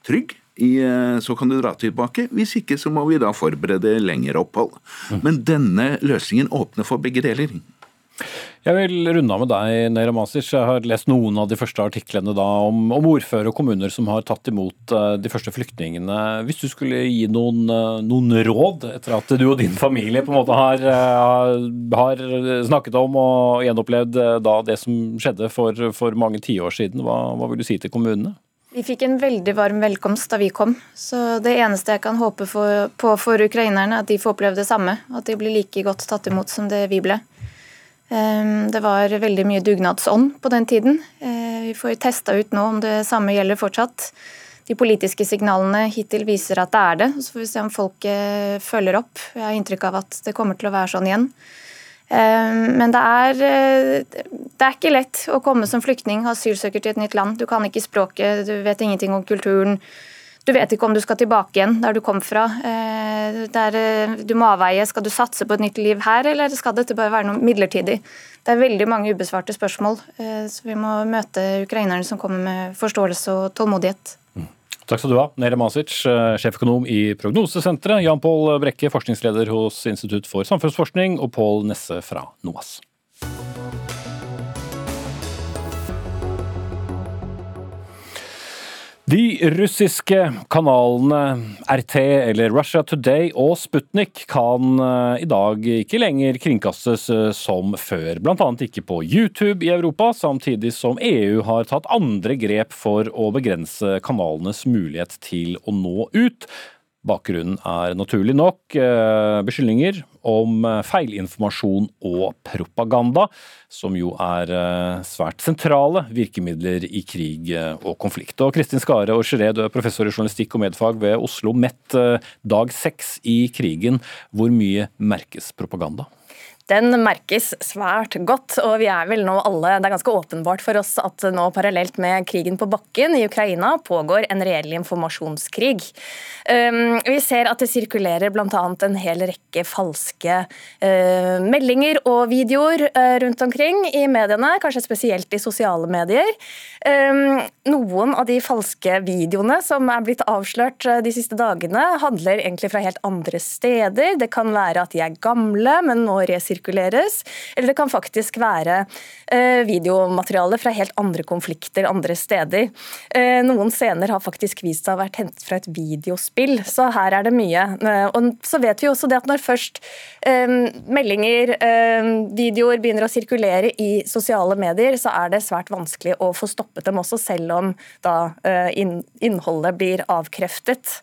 trygg, i, så kan du dra tilbake. Hvis ikke så må vi da forberede lengre opphold. Men denne løsningen åpner for begge deler. Jeg vil runde av med deg, Neira Masic. Jeg har lest noen av de første artiklene da om, om ordførere og kommuner som har tatt imot uh, de første flyktningene. Hvis du skulle gi noen, uh, noen, råd etter at du og din familie på en måte har, uh, har snakket om og gjenopplevd da det som skjedde for, for mange tiår siden, hva, hva vil du si til kommunene? Vi fikk en veldig varm velkomst da vi kom. Så det eneste jeg kan håpe for, på for ukrainerne, er at de får oppleve det samme. At de blir like godt tatt imot som det vi ble. Ehm, det var veldig mye dugnadsånd på den tiden. Eh, vi får testa ut nå om det samme gjelder fortsatt. De politiske signalene hittil viser at det er det. Så får vi se om folk følger opp. Jeg har inntrykk av at det kommer til å være sånn igjen. Ehm, men det er, eh, det er ikke lett å komme som flyktning, asylsøker til et nytt land. Du kan ikke språket, du vet ingenting om kulturen. Du vet ikke om du skal tilbake igjen der du kom fra. Eh, der eh, du må avveie skal du satse på et nytt liv her, eller skal dette bare være noe midlertidig. Det er veldig mange ubesvarte spørsmål, eh, så vi må møte ukrainerne som kommer med forståelse og tålmodighet. Mm. Takk skal du ha, Nere Masic, sjeføkonom i Prognosesenteret, Jan Pål Brekke, forskningsleder hos Institutt for samfunnsforskning, og Pål Nesse fra NOAS. De russiske kanalene RT eller Russia Today og Sputnik kan eh, i dag ikke lenger kringkastes eh, som før, bl.a. ikke på YouTube i Europa, samtidig som EU har tatt andre grep for å begrense kanalenes mulighet til å nå ut. Bakgrunnen er naturlig nok eh, beskyldninger om eh, feilinformasjon og propaganda, som jo er eh, svært sentrale virkemidler i krig og konflikt. Og Kristin Skare og du er professor i journalistikk og medfag ved Oslo MET. Dag seks i krigen, hvor mye merkes propaganda? Den merkes svært godt, og vi er vel nå alle Det er ganske åpenbart for oss at nå parallelt med krigen på bakken i Ukraina pågår en reell informasjonskrig. Um, vi ser at det sirkulerer bl.a. en hel rekke falske uh, meldinger og videoer uh, rundt omkring i mediene, kanskje spesielt i sosiale medier. Um, noen av de falske videoene som er blitt avslørt uh, de siste dagene, handler egentlig fra helt andre steder. Det kan være at de er gamle, men nå resirkulerer sirkuleres, eller det kan faktisk være eh, videomateriale fra helt andre konflikter andre steder. Eh, noen scener har faktisk vist seg å ha vært hentet fra et videospill, så her er det mye. Eh, og så vet vi også det at når først meldinger, videoer begynner å sirkulere i sosiale medier, så er det svært vanskelig å få stoppet dem også, selv om da innholdet blir avkreftet.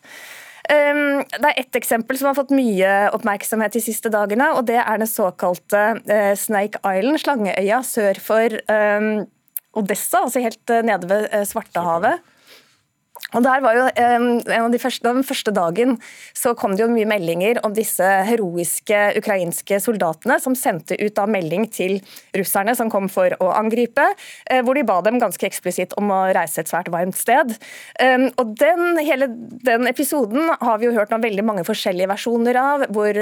Ehm, det er ett eksempel som har fått mye oppmerksomhet de siste dagene, og det er den såkalte eh, Snake Island, Slangeøya sør for ehm, Odessa, altså helt eh, nede ved eh, Svartehavet. Og der var jo en av de første, Den første dagen så kom det jo mye meldinger om disse heroiske ukrainske soldatene som sendte ut da melding til russerne som kom for å angripe, eh, hvor de ba dem ganske eksplisitt om å reise et svært varmt sted. Og den, Hele den episoden har vi jo hørt om veldig mange forskjellige versjoner av. hvor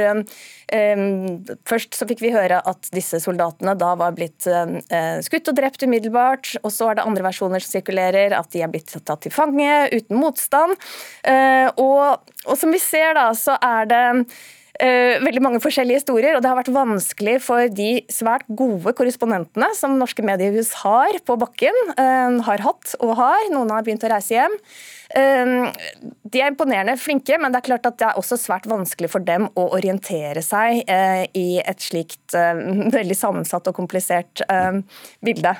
Først så fikk vi høre at disse soldatene da var blitt uh, skutt og drept umiddelbart. og Så er det andre versjoner som sirkulerer, at de er blitt tatt til fange uten motstand. Eh, og, og som vi ser, da, så er det Uh, veldig mange forskjellige historier, og det har vært vanskelig for de svært gode korrespondentene som norske mediehus har på bakken, uh, har hatt og har. Noen har begynt å reise hjem. De er imponerende flinke, men det er klart at det er også svært vanskelig for dem å orientere seg i et slikt veldig sammensatt og komplisert bilde.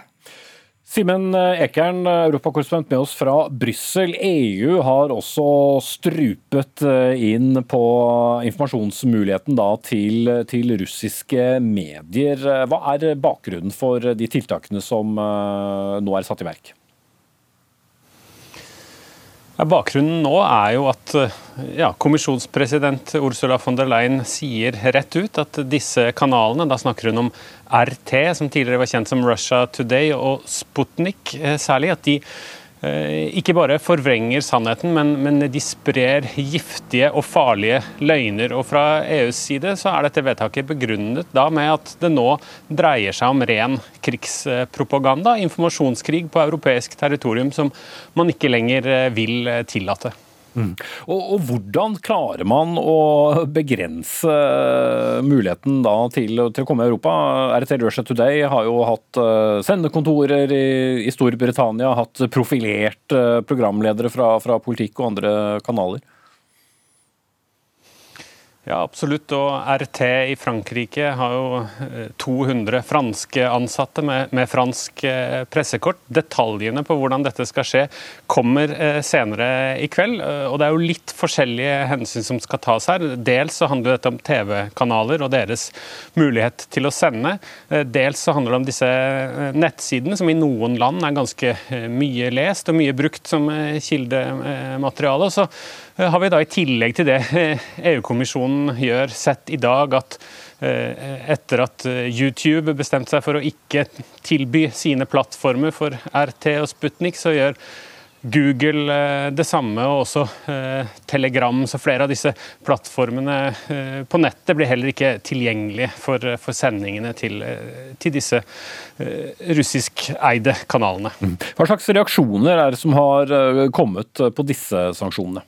Simen Ekern, europakorrespondent med oss fra Brussel. EU har også strupet eh, inn på informasjonsmuligheten til, til, russiske medier. Hva er bakgrunnen for de tiltakene som eh, nå er satt i verk? Bakgrunnen nå er jo at ja, kommisjonspresident Ursula von der Leyen sier rett ut at disse kanalene, da snakker hun om RT, som tidligere var kjent som Russia Today, og Sputnik eh, særlig, at de Eh, ikke bare forvrenger sannheten, men, men, de sprer giftige og farlige løgner. Og Fra EUs side så er dette vedtaket begrunnet da med at det nå dreier seg om ren krigspropaganda, informasjonskrig på europeisk territorium som man ikke lenger eh, vil tillate. Mm. Og, og, Hvordan klarer man å begrense muligheten da til, til å komme i Europa? RT Russia Today har jo hatt uh, sendekontorer i, i, Storbritannia, hatt profilerte programledere fra, fra politikk og andre kanaler. Ja, absolutt. Og RT i Frankrike har jo 200 eh, franske ansatte med, med, fransk eh, pressekort. Detaljene på hvordan dette skal skje kommer eh, senere i kveld. Og det er jo litt forskjellige hensyn som skal tas her. Dels så handler dette om TV-kanaler og deres mulighet til å sende. Dels så handler det om disse nettsidene, som i noen land er ganske mye lest og mye brukt som kildemateriale. Og så har vi da i tillegg til det EU-kommisjonen gjør, sett i dag at eh, etter at eh, YouTube bestemte seg for å ikke tilby sine plattformer for RT og Sputnik, så gjør Google eh, det samme, og også Telegram. Så flere av disse plattformene på nettet blir heller ikke tilgjengelige for, for sendingene til, til disse russiskeide kanalene. Mm. Hva slags reaksjoner er det som har kommet på disse sanksjonene?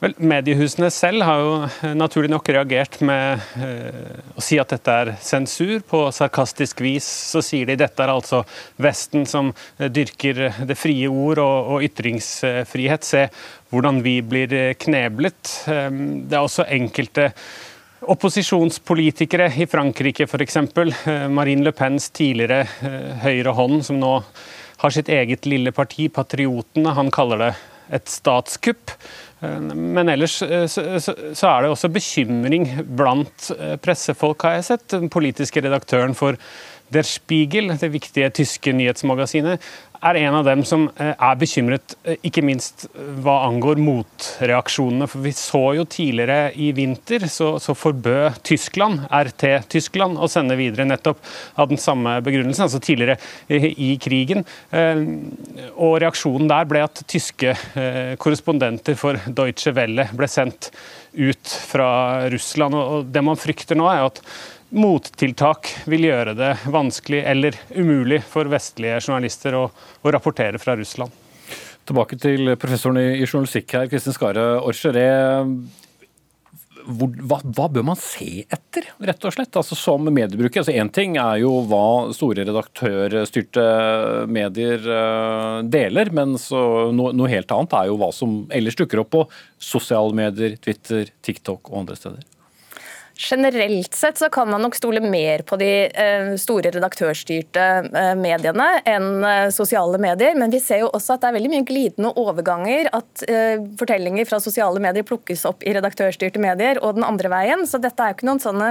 Vel, Mediehusene selv har jo eh, naturlig nok reagert med eh, å si at dette er sensur. På sarkastisk vis så sier de dette er altså Vesten som eh, dyrker det frie ord og, og ytringsfrihet. Se hvordan vi blir kneblet. Eh, det er også enkelte opposisjonspolitikere i Frankrike f.eks. Marine Le Pens tidligere høyre hånd, som nå har sitt eget lille parti, Patriotene. Han kaller det et statskupp. Men ellers eh, så er det også bekymring blant eh, pressefolk, har jeg sett. Den politiske redaktøren for Der Spiegel, det viktige tyske nyhetsmagasinet, er en av dem som eh, er bekymret, eh, ikke minst eh, hva angår motreaksjonene. For vi så jo tidligere i vinter, så, så forbød Tyskland, RT-Tyskland, å sende videre nettopp av den samme begrunnelsen, altså tidligere i krigen. Og reaksjonen der ble at tyske korrespondenter for Deutsche Welle ble sendt ut fra Russland. Og det man frykter nå, er at mottiltak vil gjøre det vanskelig eller umulig for vestlige journalister å, å rapportere fra Russland. Tilbake til professoren i, journalistikk her, Kristin Skare Orcheré. Hva, hva, bør man se etter, rett og slett? Altså Som mediebruker. altså ting er jo hva store redaktørstyrte medier uh, deler, men no, noe helt annet er jo hva som ellers dukker opp på sosiale medier, Twitter, TikTok og andre steder. Generelt sett så kan man nok stole mer på de eh, store redaktørstyrte eh, mediene enn eh, sosiale medier, men vi ser jo også at det er veldig mye glidende overganger. At fortellinger fra sosiale medier plukkes opp i redaktørstyrte medier, og den andre veien. Så dette er jo ikke noen sånne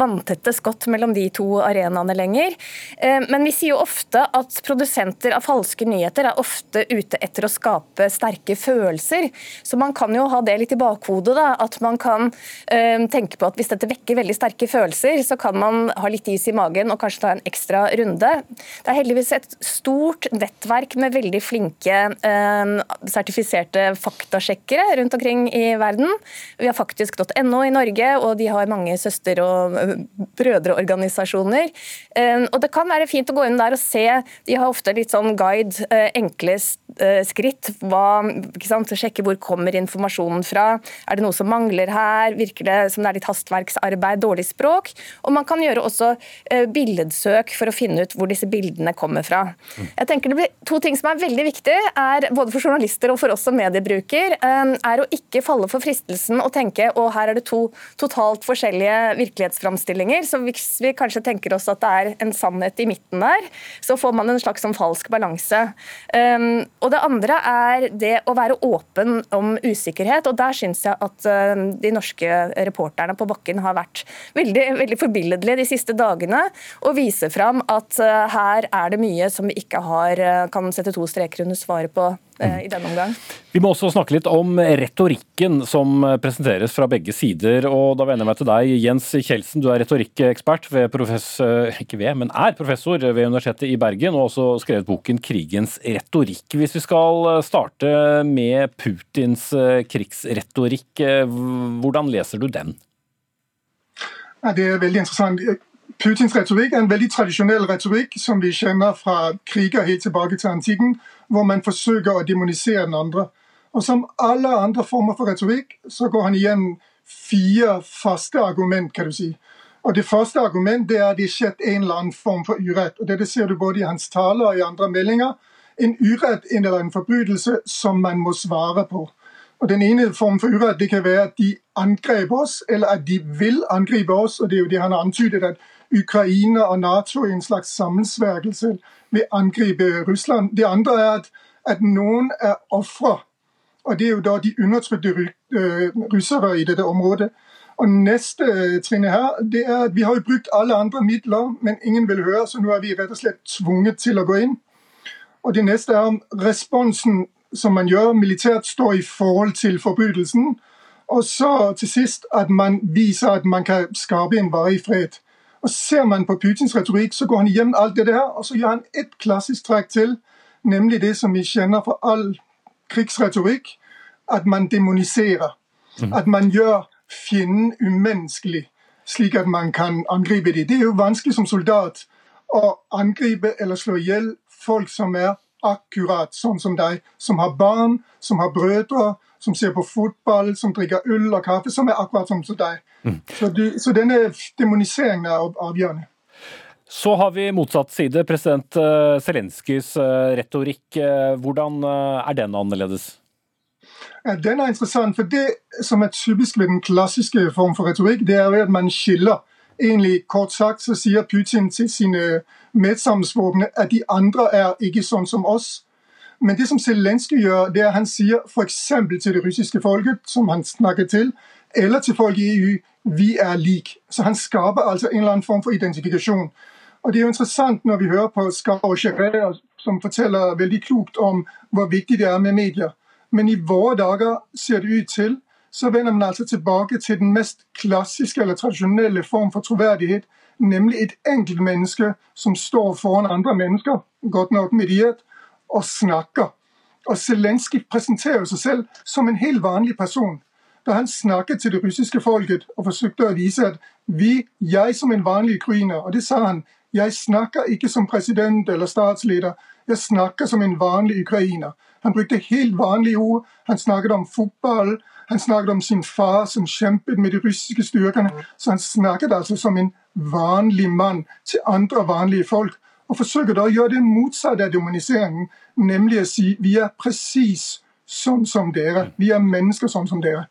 vanntette skott mellom de to arenaene lenger. Men vi sier jo ofte at produsenter av falske nyheter er ofte ute etter å skape sterke følelser. Så man kan jo ha det litt i bakhodet, da, at man kan tenke på at hvis hvis dette vekker veldig sterke følelser, så kan man ha litt is i magen og kanskje ta en ekstra runde. Det er heldigvis et stort nettverk med veldig flinke eh, sertifiserte faktasjekkere rundt omkring i verden. Vi har faktisk.no i Norge, og de har mange søster- og eh, brødreorganisasjoner. Eh, og det kan være fint å gå inn der og se. De har ofte litt sånn guide, eh, enkle eh, skritt. Hva, ikke sant? Sjekke hvor kommer informasjonen fra. Er det noe som mangler her? Virker det som det er litt hastverk? Håndverksarbeid, dårlig språk. Og man kan gjøre også eh, billedsøk for å finne ut hvor disse bildene kommer fra. Jeg tenker det blir To ting som er veldig viktig, både for journalister og for oss som mediebruker, eh, er å ikke falle for fristelsen og tenke å her er det to totalt forskjellige virkelighetsframstillinger. Så hvis vi kanskje tenker oss at det er en sannhet i midten der, så får man en slags sånn falsk balanse. Um, og det andre er det å være åpen om usikkerhet, og der syns jeg at de norske reporterne på bakken Bakken har vært veldig, veldig forbilledlig de siste dagene og viser fram at eh, her er det mye som vi ikke har, eh, kan sette to streker under svaret på eh, i denne omgang. Vi må også snakke litt om retorikken som presenteres fra begge sider. og Da vender jeg meg til deg, Jens Kjeldsen. Du er retorikkekspert ved professor, ikke ved, men er professor ved Universitetet i Bergen, og også skrevet boken 'Krigens retorikk'. Hvis vi skal starte med Putins krigsretorikk, hvordan leser du den? Ja, det er veldig interessant. Putins retorikk er en veldig tradisjonell retorikk som vi kjenner fra kriger helt tilbake til antikken, hvor man forsøker å demonisere den andre. Og Som alle andre former for retorikk så går han igjen fire faste argument. kan du si. Og Det første argument er at det skjedd en eller annen form for urett. og Det ser du både i hans taler og i andre meldinger. En urett en eller annen forbrytelse som man må svare på. Og Den ene form for urett det kan være at de angrep oss, eller at de vil angripe oss. og Det er jo det han har antydet, at Ukraina og Nato i en slags sammensvergelse vil angripe Russland. Det andre er at, at noen er ofre. Og det er jo da de undertrykte øh, russere i dette området. Og Neste trinn her det er at vi har jo brukt alle andre midler, men ingen vil høre, så nå er vi rett og slett tvunget til å gå inn. Og Det neste er om responsen som man gjør militært, står i forhold til forbrytelsen. Og så til sist at man viser at man kan skape en varig fred. Og Ser man på Putins retorikk, så går han igjennom alt det der, og så gjør han ett klassisk trekk til, nemlig det som vi kjenner fra all krigsretorikk, at man demoniserer. Mm. At man gjør fienden umenneskelig, slik at man kan angripe dem. Det er jo vanskelig som soldat å angripe eller slå i hjel folk som er akkurat sånn som de som har barn, som har brødre, som ser på fotball, som drikker ull og kaffe, som er akkurat sånn som deg. Mm. Så, du, så, denne demoniseringen er avgjørende. Så har vi motsatt side, president eh, Zelenskyjs eh, retorikk. Eh, hvordan er den annerledes? Den er interessant, for Det som er typisk ved den klassiske form for retorikk, det er at man skiller. Egentlig, Kort sagt så sier Putin til sine medsammensvorne at de andre er ikke sånn som oss. Men det som Zelenskyj gjør, det er at han sier f.eks. til det russiske folket, som han snakker til, eller til folk i EU, vi er lik. Så han skaper altså en eller annen form for identifikasjon. Og Det er jo interessant når vi hører på Skar og Scherer, som forteller veldig klokt om hvor viktig det er med medier. Men i våre dager ser det ut til så vender man altså tilbake til den mest klassiske eller tradisjonelle form for troverdighet, nemlig et enkeltmenneske som står foran andre mennesker, godt nok mediert, og snakker. Og Zelenskyj presenterer seg selv som en helt vanlig person. Da han snakket til det russiske folket og forsøkte å vise at vi, jeg som en vanlig ukrainer, og det sa han, jeg snakker ikke som president eller statsleder, jeg snakker som en vanlig ukrainer. Han brukte helt vanlige ord. Han snakket om fotball, han snakket om sin far som kjempet med de russiske styrkene. Så han snakket altså som en vanlig mann til andre vanlige folk. Og forsøker da å gjøre det motsatte av demoniseringen, nemlig å si vi er presis sånn som dere. Vi er mennesker sånn som dere.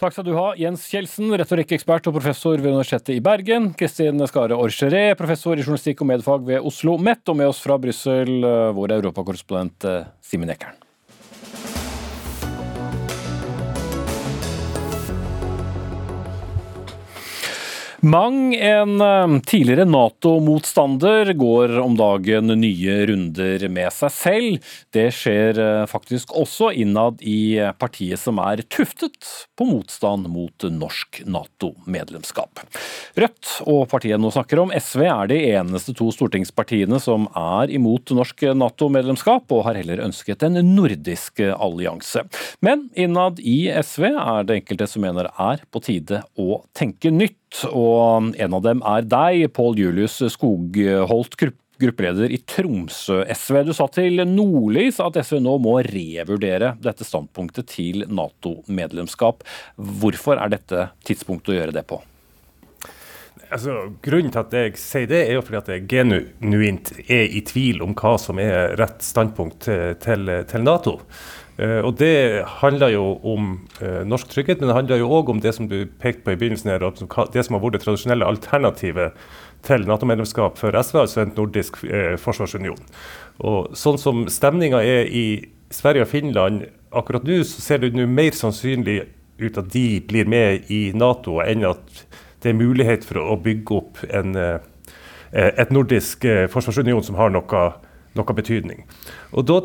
Takk skal du ha, Jens Kjeldsen, retorikkekspert og professor ved Universitetet i Bergen. Kristin Skare-Orgeret, professor i journalistikk og medfag ved Oslo OsloMet. Og med oss fra Brussel, eh, vår europakorrespondent eh, Simen Ekern. Mang en eh, tidligere Nato-motstander går om dagen nye runder med seg selv. Det skjer eh, faktisk også innad i partiet som er tuftet på motstand mot norsk Nato-medlemskap. Rødt og partiet nå snakker om, SV, er de eneste to stortingspartiene som er imot norsk Nato-medlemskap, og har heller ønsket en nordisk allianse. Men innad i SV er det enkelte som mener er på tide å tenke nytt og en av dem er deg, Pål Julius Skogholt, gruppeleder i Tromsø SV. Du sa til Nordlys at SV nå må revurdere dette standpunktet til Nato-medlemskap. Hvorfor er dette tidspunktet å gjøre det på? Altså, grunnen til at jeg sier det, er jo fordi at jeg genuint er i tvil om hva som er rett standpunkt til, til Nato. Uh, og Det handler jo om uh, norsk trygghet, men det handler jo òg om det som du pekte på i begynnelsen, her, det som har vært det tradisjonelle alternativet til Nato-medlemskap for SV, altså en nordisk uh, forsvarsunion. Og Sånn som stemninga er i Sverige og Finland akkurat nå, så ser det nå mer sannsynlig ut at de blir med i Nato, enn at det er mulighet for å bygge opp en, et nordisk forsvarsunion som har noe, noe betydning. Og da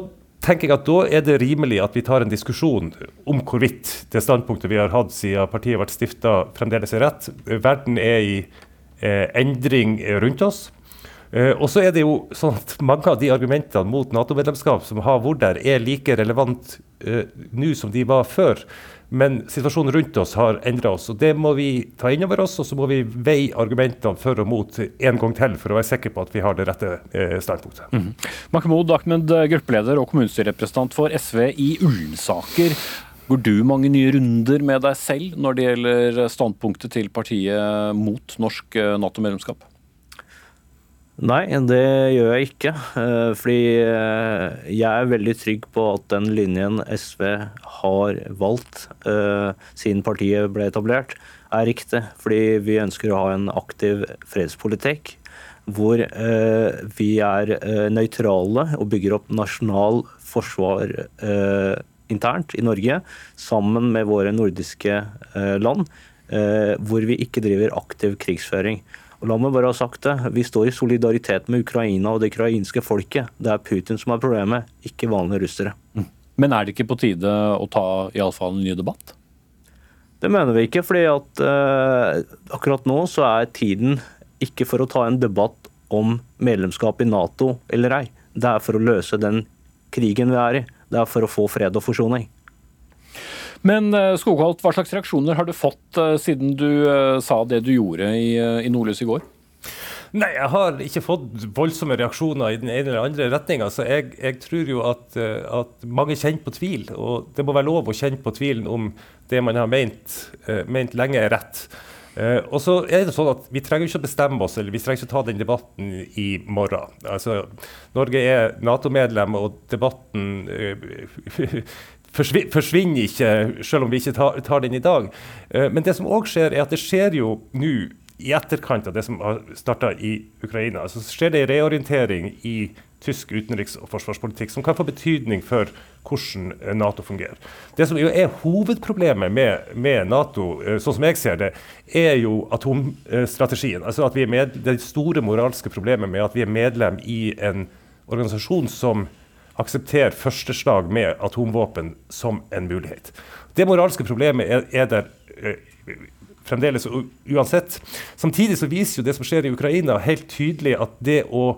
tenker jeg at Da er det rimelig at vi tar en diskusjon om hvorvidt det standpunktet vi har hatt siden partiet ble stifta, fremdeles er rett. Verden er i eh, endring rundt oss. Eh, og så er det jo sånn at Mange av de argumentene mot Nato-medlemskap som har vært der, er like relevant eh, nå som de var før. Men situasjonen rundt oss har endra oss, og det må vi ta inn over oss. Og så må vi veie argumentene for og mot en gang til, for å være sikre på at vi har det rette eh, standpunktet. Mm. Mahmoud Ahmed, gruppeleder og kommunestyrerepresentant for SV i Ullensaker. Går du mange nye runder med deg selv når det gjelder standpunktet til partiet mot norsk eh, Nato-medlemskap? Nei, det gjør jeg ikke. Eh, fordi eh, jeg er veldig trygg på at den linjen SV har valgt eh, siden partiet ble etablert, er riktig. Fordi vi ønsker å ha en aktiv fredspolitikk hvor vi er nøytrale og bygger opp nasjonal forsvar internt i Norge sammen med våre nordiske land, hvor vi ikke driver aktiv krigsføring. Og la meg bare ha sagt det, Vi står i solidaritet med Ukraina og det ukrainske folket. Det er Putin som er problemet, ikke vanlige russere. Mm. Men er det ikke på tide å ta i alle fall en ny debatt? Det mener vi ikke, fordi at eh, akkurat nå så er tiden ikke for å ta en debatt om medlemskap i Nato eller ei. Det er for å løse den krigen vi er i. Det er for å få fred og forsoning. Men eh, Skogholt, hva slags reaksjoner har du fått eh, siden du eh, sa det du gjorde i, i Nordlys i går? Nei, jeg har ikke fått voldsomme reaksjoner i den ene eller andre retninga. Så jeg, jeg, tror jo at, at, mange kjenner på tvil. Og det må være lov å kjenne på tvilen om det man har ment, ment lenge er rett. og så er det sånn at Vi trenger ikke å bestemme oss, eller vi trenger ikke å ta den debatten i morgen. Altså, Norge er Nato-medlem, og debatten forsvinner ikke, selv om vi ikke tar, tar den i dag. Eh, men det som òg skjer, er at det skjer jo nå, i etterkant av det som har starta i Ukraina, så skjer det en reorientering i tysk utenriks- og forsvarspolitikk som kan få betydning for hvordan Nato fungerer. Det som jo er hovedproblemet med, med Nato, eh, sånn som jeg ser det, er jo atomstrategien. Altså at vi er med, Det store moralske problemet med at vi er medlem i en organisasjon som akseptere førsteslag med atomvåpen som en mulighet. Det moralske problemet er, er der eh, fremdeles uansett. Samtidig så viser jo det som skjer i Ukraina helt tydelig at det å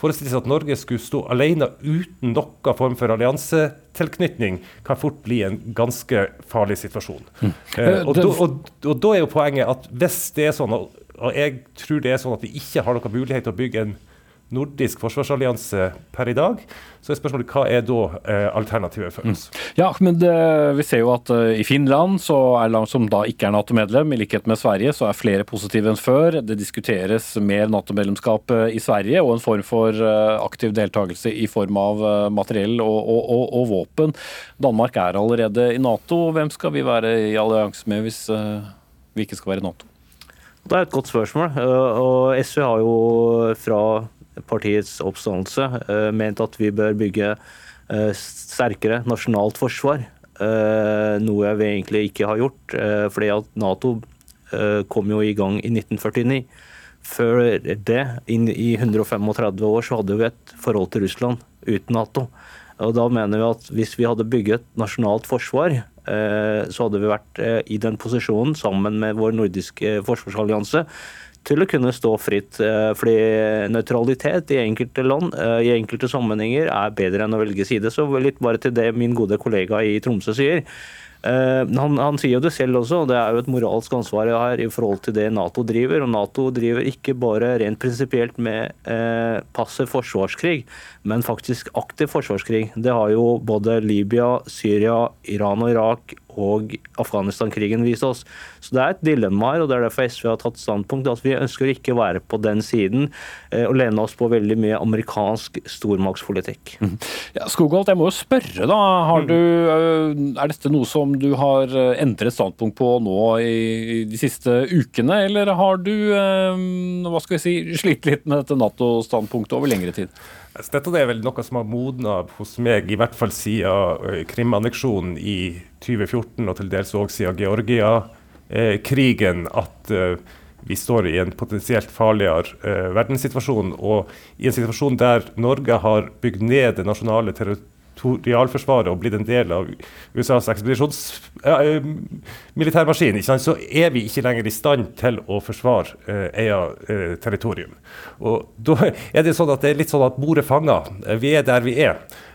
forestille seg at Norge skulle stå alene uten noen form for alliansetilknytning, kan fort bli en ganske farlig situasjon. Mm. Eh, og, da, og, og, da er jo poenget at hvis det er sånn, og jeg tror det er sånn at vi ikke har noen mulighet til å bygge en nordisk forsvarsallianse per i dag. Så er spørsmålet hva er da eh, alternativet for oss? Mm. Ja, men det, Vi ser jo at uh, i Finland, så er land som da ikke er Nato-medlem, i likhet med Sverige, så er flere positive enn før. Det diskuteres mer Nato-medlemskap uh, i Sverige og en form for uh, aktiv deltakelse i form av materiell og, og, og, og, våpen. Danmark er allerede i Nato. Hvem skal vi være i allianse med hvis vi ikke skal være i Nato? Det er et godt spørsmål. og SV har jo fra partiets oppstandelse eh, ment at vi bør bygge eh, sterkere nasjonalt forsvar. Eh, noe vi egentlig ikke har gjort, fordi at Nato kom jo i gang i 1949. Før det, i 135 år, så hadde vi et forhold til Russland uten Nato. Og da mener vi at Hvis vi hadde bygget nasjonalt forsvar, så hadde vi vært i den posisjonen sammen med vår nordiske forsvarsallianse til å kunne stå fritt. Eh, fordi nøytralitet i enkelte land, eh, i enkelte sammenhenger, er bedre enn å velge side. Så litt bare til det min gode kollega i Tromsø sier. Uh, han, han, sier jo det selv også, og det er jo et moralsk ansvar her i forhold til det Nato driver. Og Nato driver ikke bare rent prinsipielt med eh, passiv forsvarskrig, men faktisk aktiv forsvarskrig. Det har jo både Libya, Syria, Iran og Irak og Afghanistan-krigen viste oss. Så Det er et dilemma her, og det er derfor SV har tatt standpunkt. at Vi ønsker ikke å være på den siden eh, og lene oss på veldig mye amerikansk stormaktspolitikk. Mm. Ja, Skogholt, jeg må jo spørre, da. Du, eh, er dette noe som du har eh, endret standpunkt på nå i de siste ukene, eller har du hva skal vi si, slitt litt med dette Nato-standpunktet over lengre tid? Dette er vel noe som har modna hos meg, i hvert fall siden Krim-anneksjonen i 2014, og til dels òg siden Georgia-krigen, at vi står i en potensielt farligere verdenssituasjon. Og i en situasjon der Norge har bygd ned det nasjonale territoriet territorialforsvaret og blitt en del av USAs ekspedisjonsmilitærmaskin, ja, så er vi ikke lenger i stand til å forsvare eh, eget eh, territorium. Og Da er det sånn at det er litt sånn at bordet fanger. Vi er der vi er.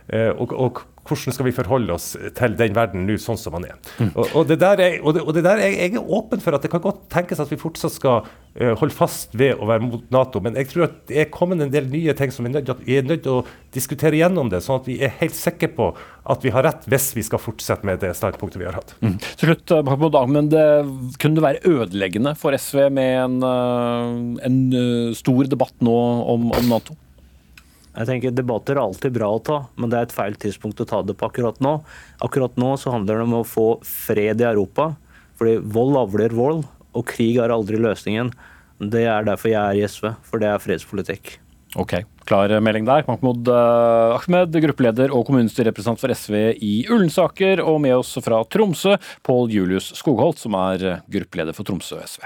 Eh, og, og hvordan skal vi forholde oss til den verden nå sånn som den er. Mm. Og, og, det der er, og, det, og det der er, jeg er åpen for at det kan godt tenkes at vi fortsatt skal uh, holde fast ved å være mot Nato, men jeg tror at det er kommet en del nye ting som vi er nødt, er nødt til å diskutere gjennom det, sånn at vi er helt sikre på at vi har rett hvis vi skal fortsette med det standpunktet vi har hatt. Mm. Til slutt, eh, men det, Kunne det være ødeleggende for SV med en, eh, en stor debatt nå om, om Nato? Jeg tenker Debatter er alltid bra å ta, men det er et feil tidspunkt å ta det på akkurat nå. Akkurat nå så handler det om å få fred i Europa. Fordi vold avler vold, og krig er aldri løsningen. Det er derfor jeg er i SV, for det er fredspolitikk. Ok, Klar melding der. Mahmoud eh, Ahmed, gruppeleder og kommunestyrerepresentant for SV i Ullensaker, og med oss fra Tromsø, Pål Julius Skogholt, som er gruppeleder for Tromsø SV.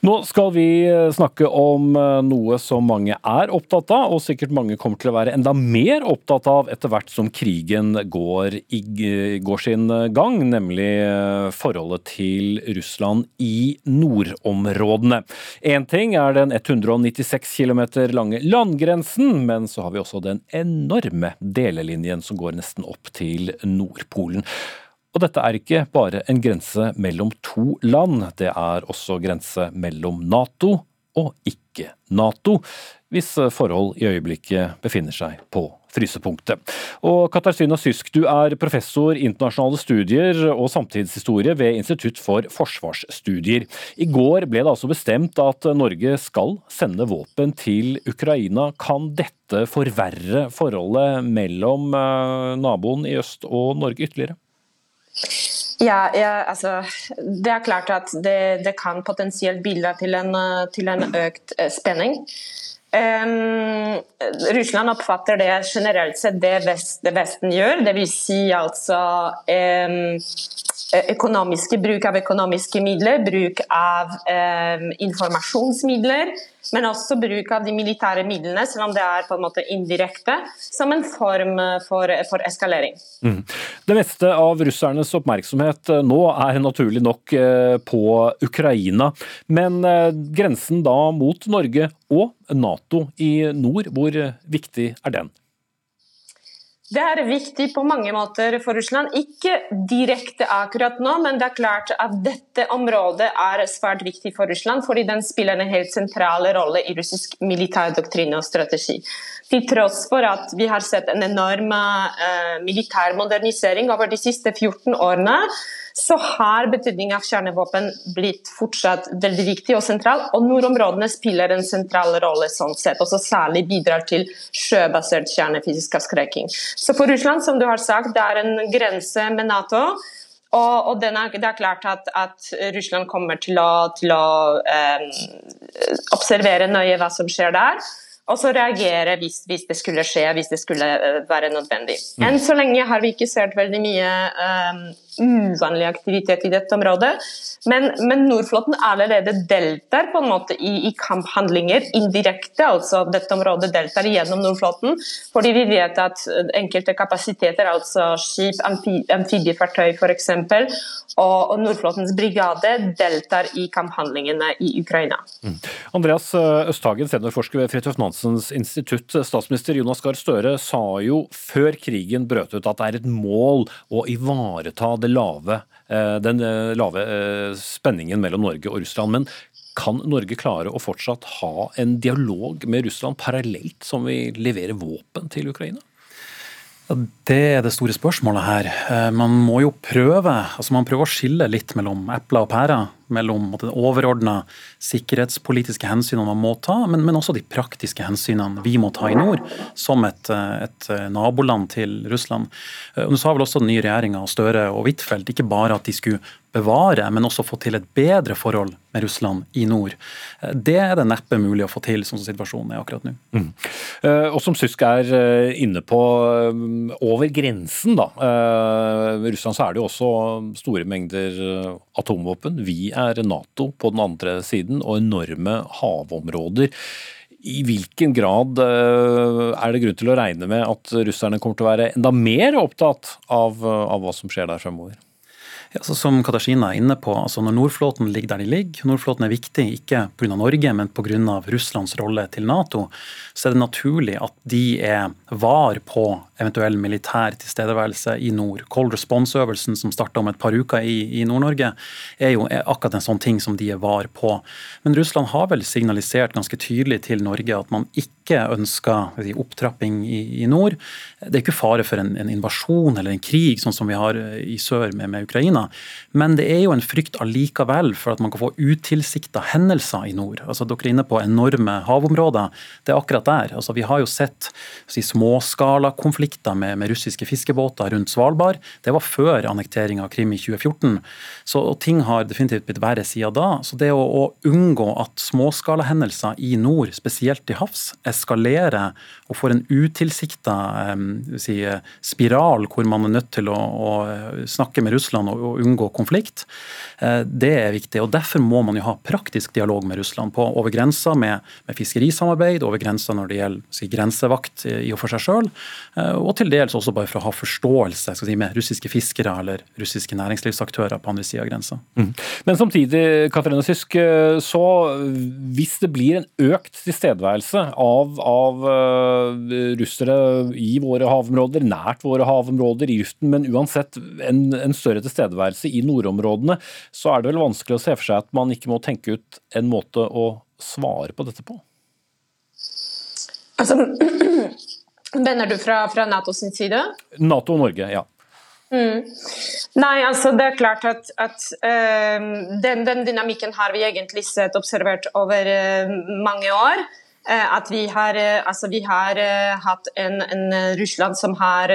Nå skal vi eh, snakke om eh, noe som mange er opptatt av, og sikkert mange kommer til å være enda mer opptatt av etter hvert som krigen går, i, går sin gang, nemlig eh, forholdet til Russland i nordområdene. Én ting er den 196 km lange landgrensen, men så har vi også den enorme delelinjen som går nesten opp til Nordpolen. Og dette er ikke bare en grense mellom to land, det er også grense mellom Nato og ikke-Nato, hvis forhold i øyeblikket befinner seg på frysepunktet. Og Katarzyna Sysk, du er professor internasjonale studier og samtidshistorie ved Institutt for forsvarsstudier. I går ble det altså bestemt at Norge skal sende våpen til Ukraina. Kan dette forverre forholdet mellom eh, naboen i øst og Norge ytterligere? Ja, ja, altså, Det er klart at det, det kan potensielt bidra til en, til en økt eh, spenning. Um, Russland oppfatter det generelt sett det, vest, det Vesten gjør, dvs. Si altså um, bruk av økonomiske midler, bruk av um, informasjonsmidler men også bruk av de militære midlene, selv om det er på en måte indirekte, som en form for, for eskalering. Mm. Det meste av russernes oppmerksomhet eh, nå er naturlig nok eh, på Ukraina. Men eh, grensen da mot Norge og Nato i nord, hvor viktig er den? Det er viktig på mange måter for Russland. Ikke direkte akkurat nå, men det er klart at dette området er svært viktig for Russland, fordi den spiller en helt sentral rolle i russisk militærdoktrine og strategi. Til tross for at vi har sett en enorm uh, militær modernisering over de siste 14 årene, så har betydningen av kjernevåpen blitt fortsatt veldig viktig og sentral. Og nordområdene spiller en sentral rolle sånn sett, og særlig bidrar til sjøbasert kjernefysisk avskrekking. Så for Russland, som du har sagt, det er en grense med Nato. Og, og er, det er klart at, at, Russland kommer til å, til å eh, observere nøye hva som skjer der og så reagere hvis, hvis, det skulle skje, hvis det skulle eh, være nødvendig. Mm. Enn så lenge har vi ikke sett veldig mye um, uvanlig aktivitet i dette området, men, men Nordflåten allerede deltar på en måte i, i, kamphandlinger indirekte. altså Dette området deltar gjennom Nordflåten, fordi vi vet at enkelte kapasiteter, altså skip, amfibiefartøy f.eks., og, og Nordflåtens brigade deltar i kamphandlingene i Ukraina. Mm. Andreas eh, Østhagen, seniorforsker ved Fridtjof Nansens institutt. Statsminister Jonas Gahr Støre sa jo før krigen brøt ut at det er et mål å ivareta lave, eh, den eh, lave spenningen mellom Norge og Russland. Men kan Norge klare å fortsatt ha en dialog med Russland parallelt som vi leverer våpen til Ukraina? Det er det store spørsmålet her. Eh, man må jo prøve altså man prøver å skille litt mellom epler og pærer mellom det overordna sikkerhetspolitiske hensynene man må ta, men, men, også de praktiske hensynene vi må ta i nord, som et, et naboland til Russland. Nå sa vel også den nye regjeringa Støre og Huitfeldt ikke bare at de skulle bevare, men også få til et bedre forhold med Russland i nord. Det er det neppe mulig å få til, sånn som situasjonen er akkurat nå. Mm. Eh, og som Sysk er eh, inne på, eh, over grensen da. Russland så er det jo også store mengder atomvåpen. Vi er Nato på den andre siden, og enorme havområder. I hvilken grad er det grunn til å regne med at russerne kommer til å være enda mer opptatt av, av hva som skjer der fremover? Ja, som Katarzyna er inne på, altså Når Nordflåten ligger der de ligger, Nordflåten er viktig ikke pga. Norge, men pga. Russlands rolle til Nato, så er det naturlig at de er var på eventuell militær tilstedeværelse i nord. Cold Response-øvelsen som starta om et par uker i, i Nord-Norge, er jo akkurat en sånn ting som de er var på. Men Russland har vel signalisert ganske tydelig til Norge at man ikke ønsker si, opptrapping i, i, nord. Det er ikke fare for en, en, invasjon eller en krig, sånn som vi har i sør med, med Ukraina. Men det er jo en frykt allikevel for at man kan få utilsikta hendelser i nord. Altså Dere er inne på enorme havområder. Det er akkurat der. Altså Vi har jo sett si, småskalakonflikter med, med russiske fiskebåter rundt Svalbard. Det var før annekteringa av Krim i 2014. Så ting har definitivt blitt verre siden da. Så det å, å unngå at småskalahendelser i nord, spesielt til havs, eskalerer og får en utilsikta si, spiral hvor man er nødt til å, å snakke med Russland og, og unngå konflikt. Eh, det er viktig. og Derfor må man jo ha praktisk dialog med Russland på, over grensa med, med fiskerisamarbeid, over grensa når det gjelder si, grensevakt i og for seg sjøl, eh, og til dels også bare for å ha forståelse si, med russiske fiskere eller russiske næringslivsaktører på andre sida av grensa. Mm. Men samtidig, Katrine Sysk, eh, så hvis det blir en økt tilstedeværelse av, av russere i våre havområder, nært våre havområder, i luften, men uansett en, en større tilstedeværelse i nordområdene, så er det vel vanskelig å se for seg at man ikke må tenke ut en måte å svare på dette på? Altså, Mener du fra, fra Nato sin side? Nato og Norge, ja. Mm. Nei, altså det er klart at, at uh, den, den, dynamikken har vi egentlig sett observert over uh, mange år. Eh, at vi har, eh, altså vi har eh, hatt en, en, Russland som har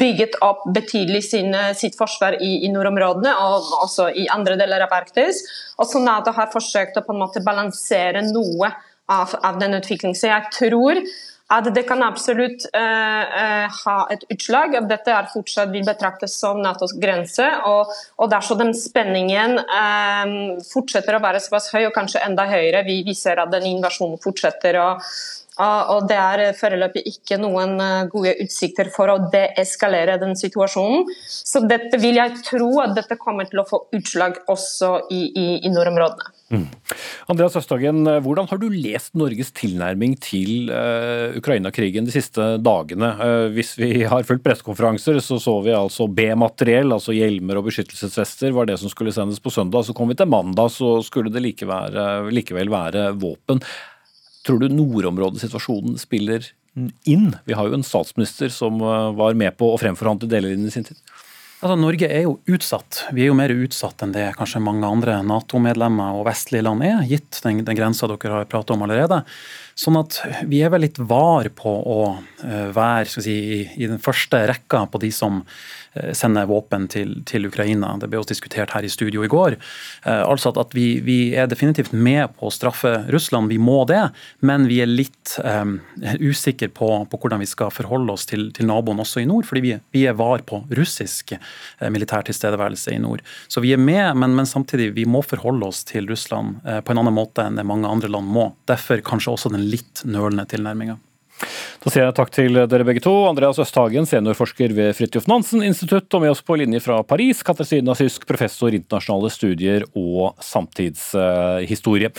bygget opp betydelig sin, sitt forsvar i, i, nordområdene og også i andre deler av Arktis. Og så Nato har forsøkt å på en måte balansere noe av, av den utviklingen. Så jeg tror at det kan absolutt uh, uh, ha et utslag. at Dette er fortsatt vil betraktes som Natos grense. Og, og dersom den spenningen um, fortsetter å være såpass høy, og kanskje enda høyere, vi, vi ser at den invasjonen fortsetter. og og det er foreløpig ikke noen gode utsikter for å deeskalere den situasjonen. Så dette vil jeg tro at dette kommer til å få utslag også i, i, i nordområdene. Mm. Andreas Østhagen, hvordan har du lest Norges tilnærming til uh, Ukraina-krigen de siste dagene? Uh, hvis vi har fulgt pressekonferanser, så så vi altså B-materiell, altså hjelmer og beskyttelsesvester, var det som skulle sendes på søndag. Så kom vi til mandag, så skulle det like være, likevel være våpen. Tror du nordområdesituasjonen spiller inn? Vi har jo en statsminister som uh, var med på å fremforhandle delelinjen i sin tid. Altså, Norge er jo utsatt. Vi er jo mer utsatt enn det kanskje mange andre Nato-medlemmer og vestlige land er, gitt den, den grensa dere har pratet om allerede. Sånn at vi er vel litt var på å uh, være si, i, den første rekka på de som uh, sender våpen til, til, Ukraina. Det ble også diskutert her i studio i går. Uh, altså at, at vi, vi, er definitivt med på å straffe Russland, vi må det. Men vi er litt um, usikre på, på, hvordan vi skal forholde oss til, til naboen også i nord. Fordi vi, vi er var på russisk militær tilstedeværelse i nord. Så vi er med, men, men samtidig vi må forholde oss til Russland på en annen måte enn det mange andre land må. Derfor kanskje også den litt nølende tilnærminga. Da sier jeg takk til dere begge to. Andreas Østhagen, seniorforsker ved Fridtjof Nansen institutt, og med oss på linje fra Paris, Katarzyna Sysk, professor internasjonale studier og samtidshistorie.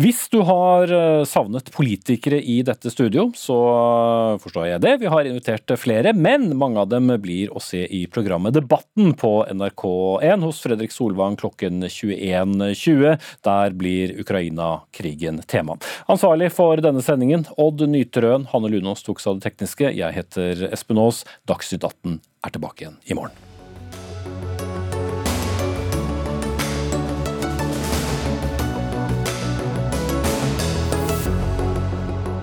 Hvis du har eh, savnet politikere i dette studio, så eh, forstår jeg det. Vi har invitert flere, men mange av dem blir å se i programmet Debatten på NRK1 hos Fredrik Solvang klokken 21.20. Der blir Ukraina-krigen tema. Ansvarlig for denne sendingen, Odd Nyterøen. Hanne Lunås tok seg av det tekniske. Jeg heter Espen Aas. Dagsnytt 18 er tilbake igjen i morgen.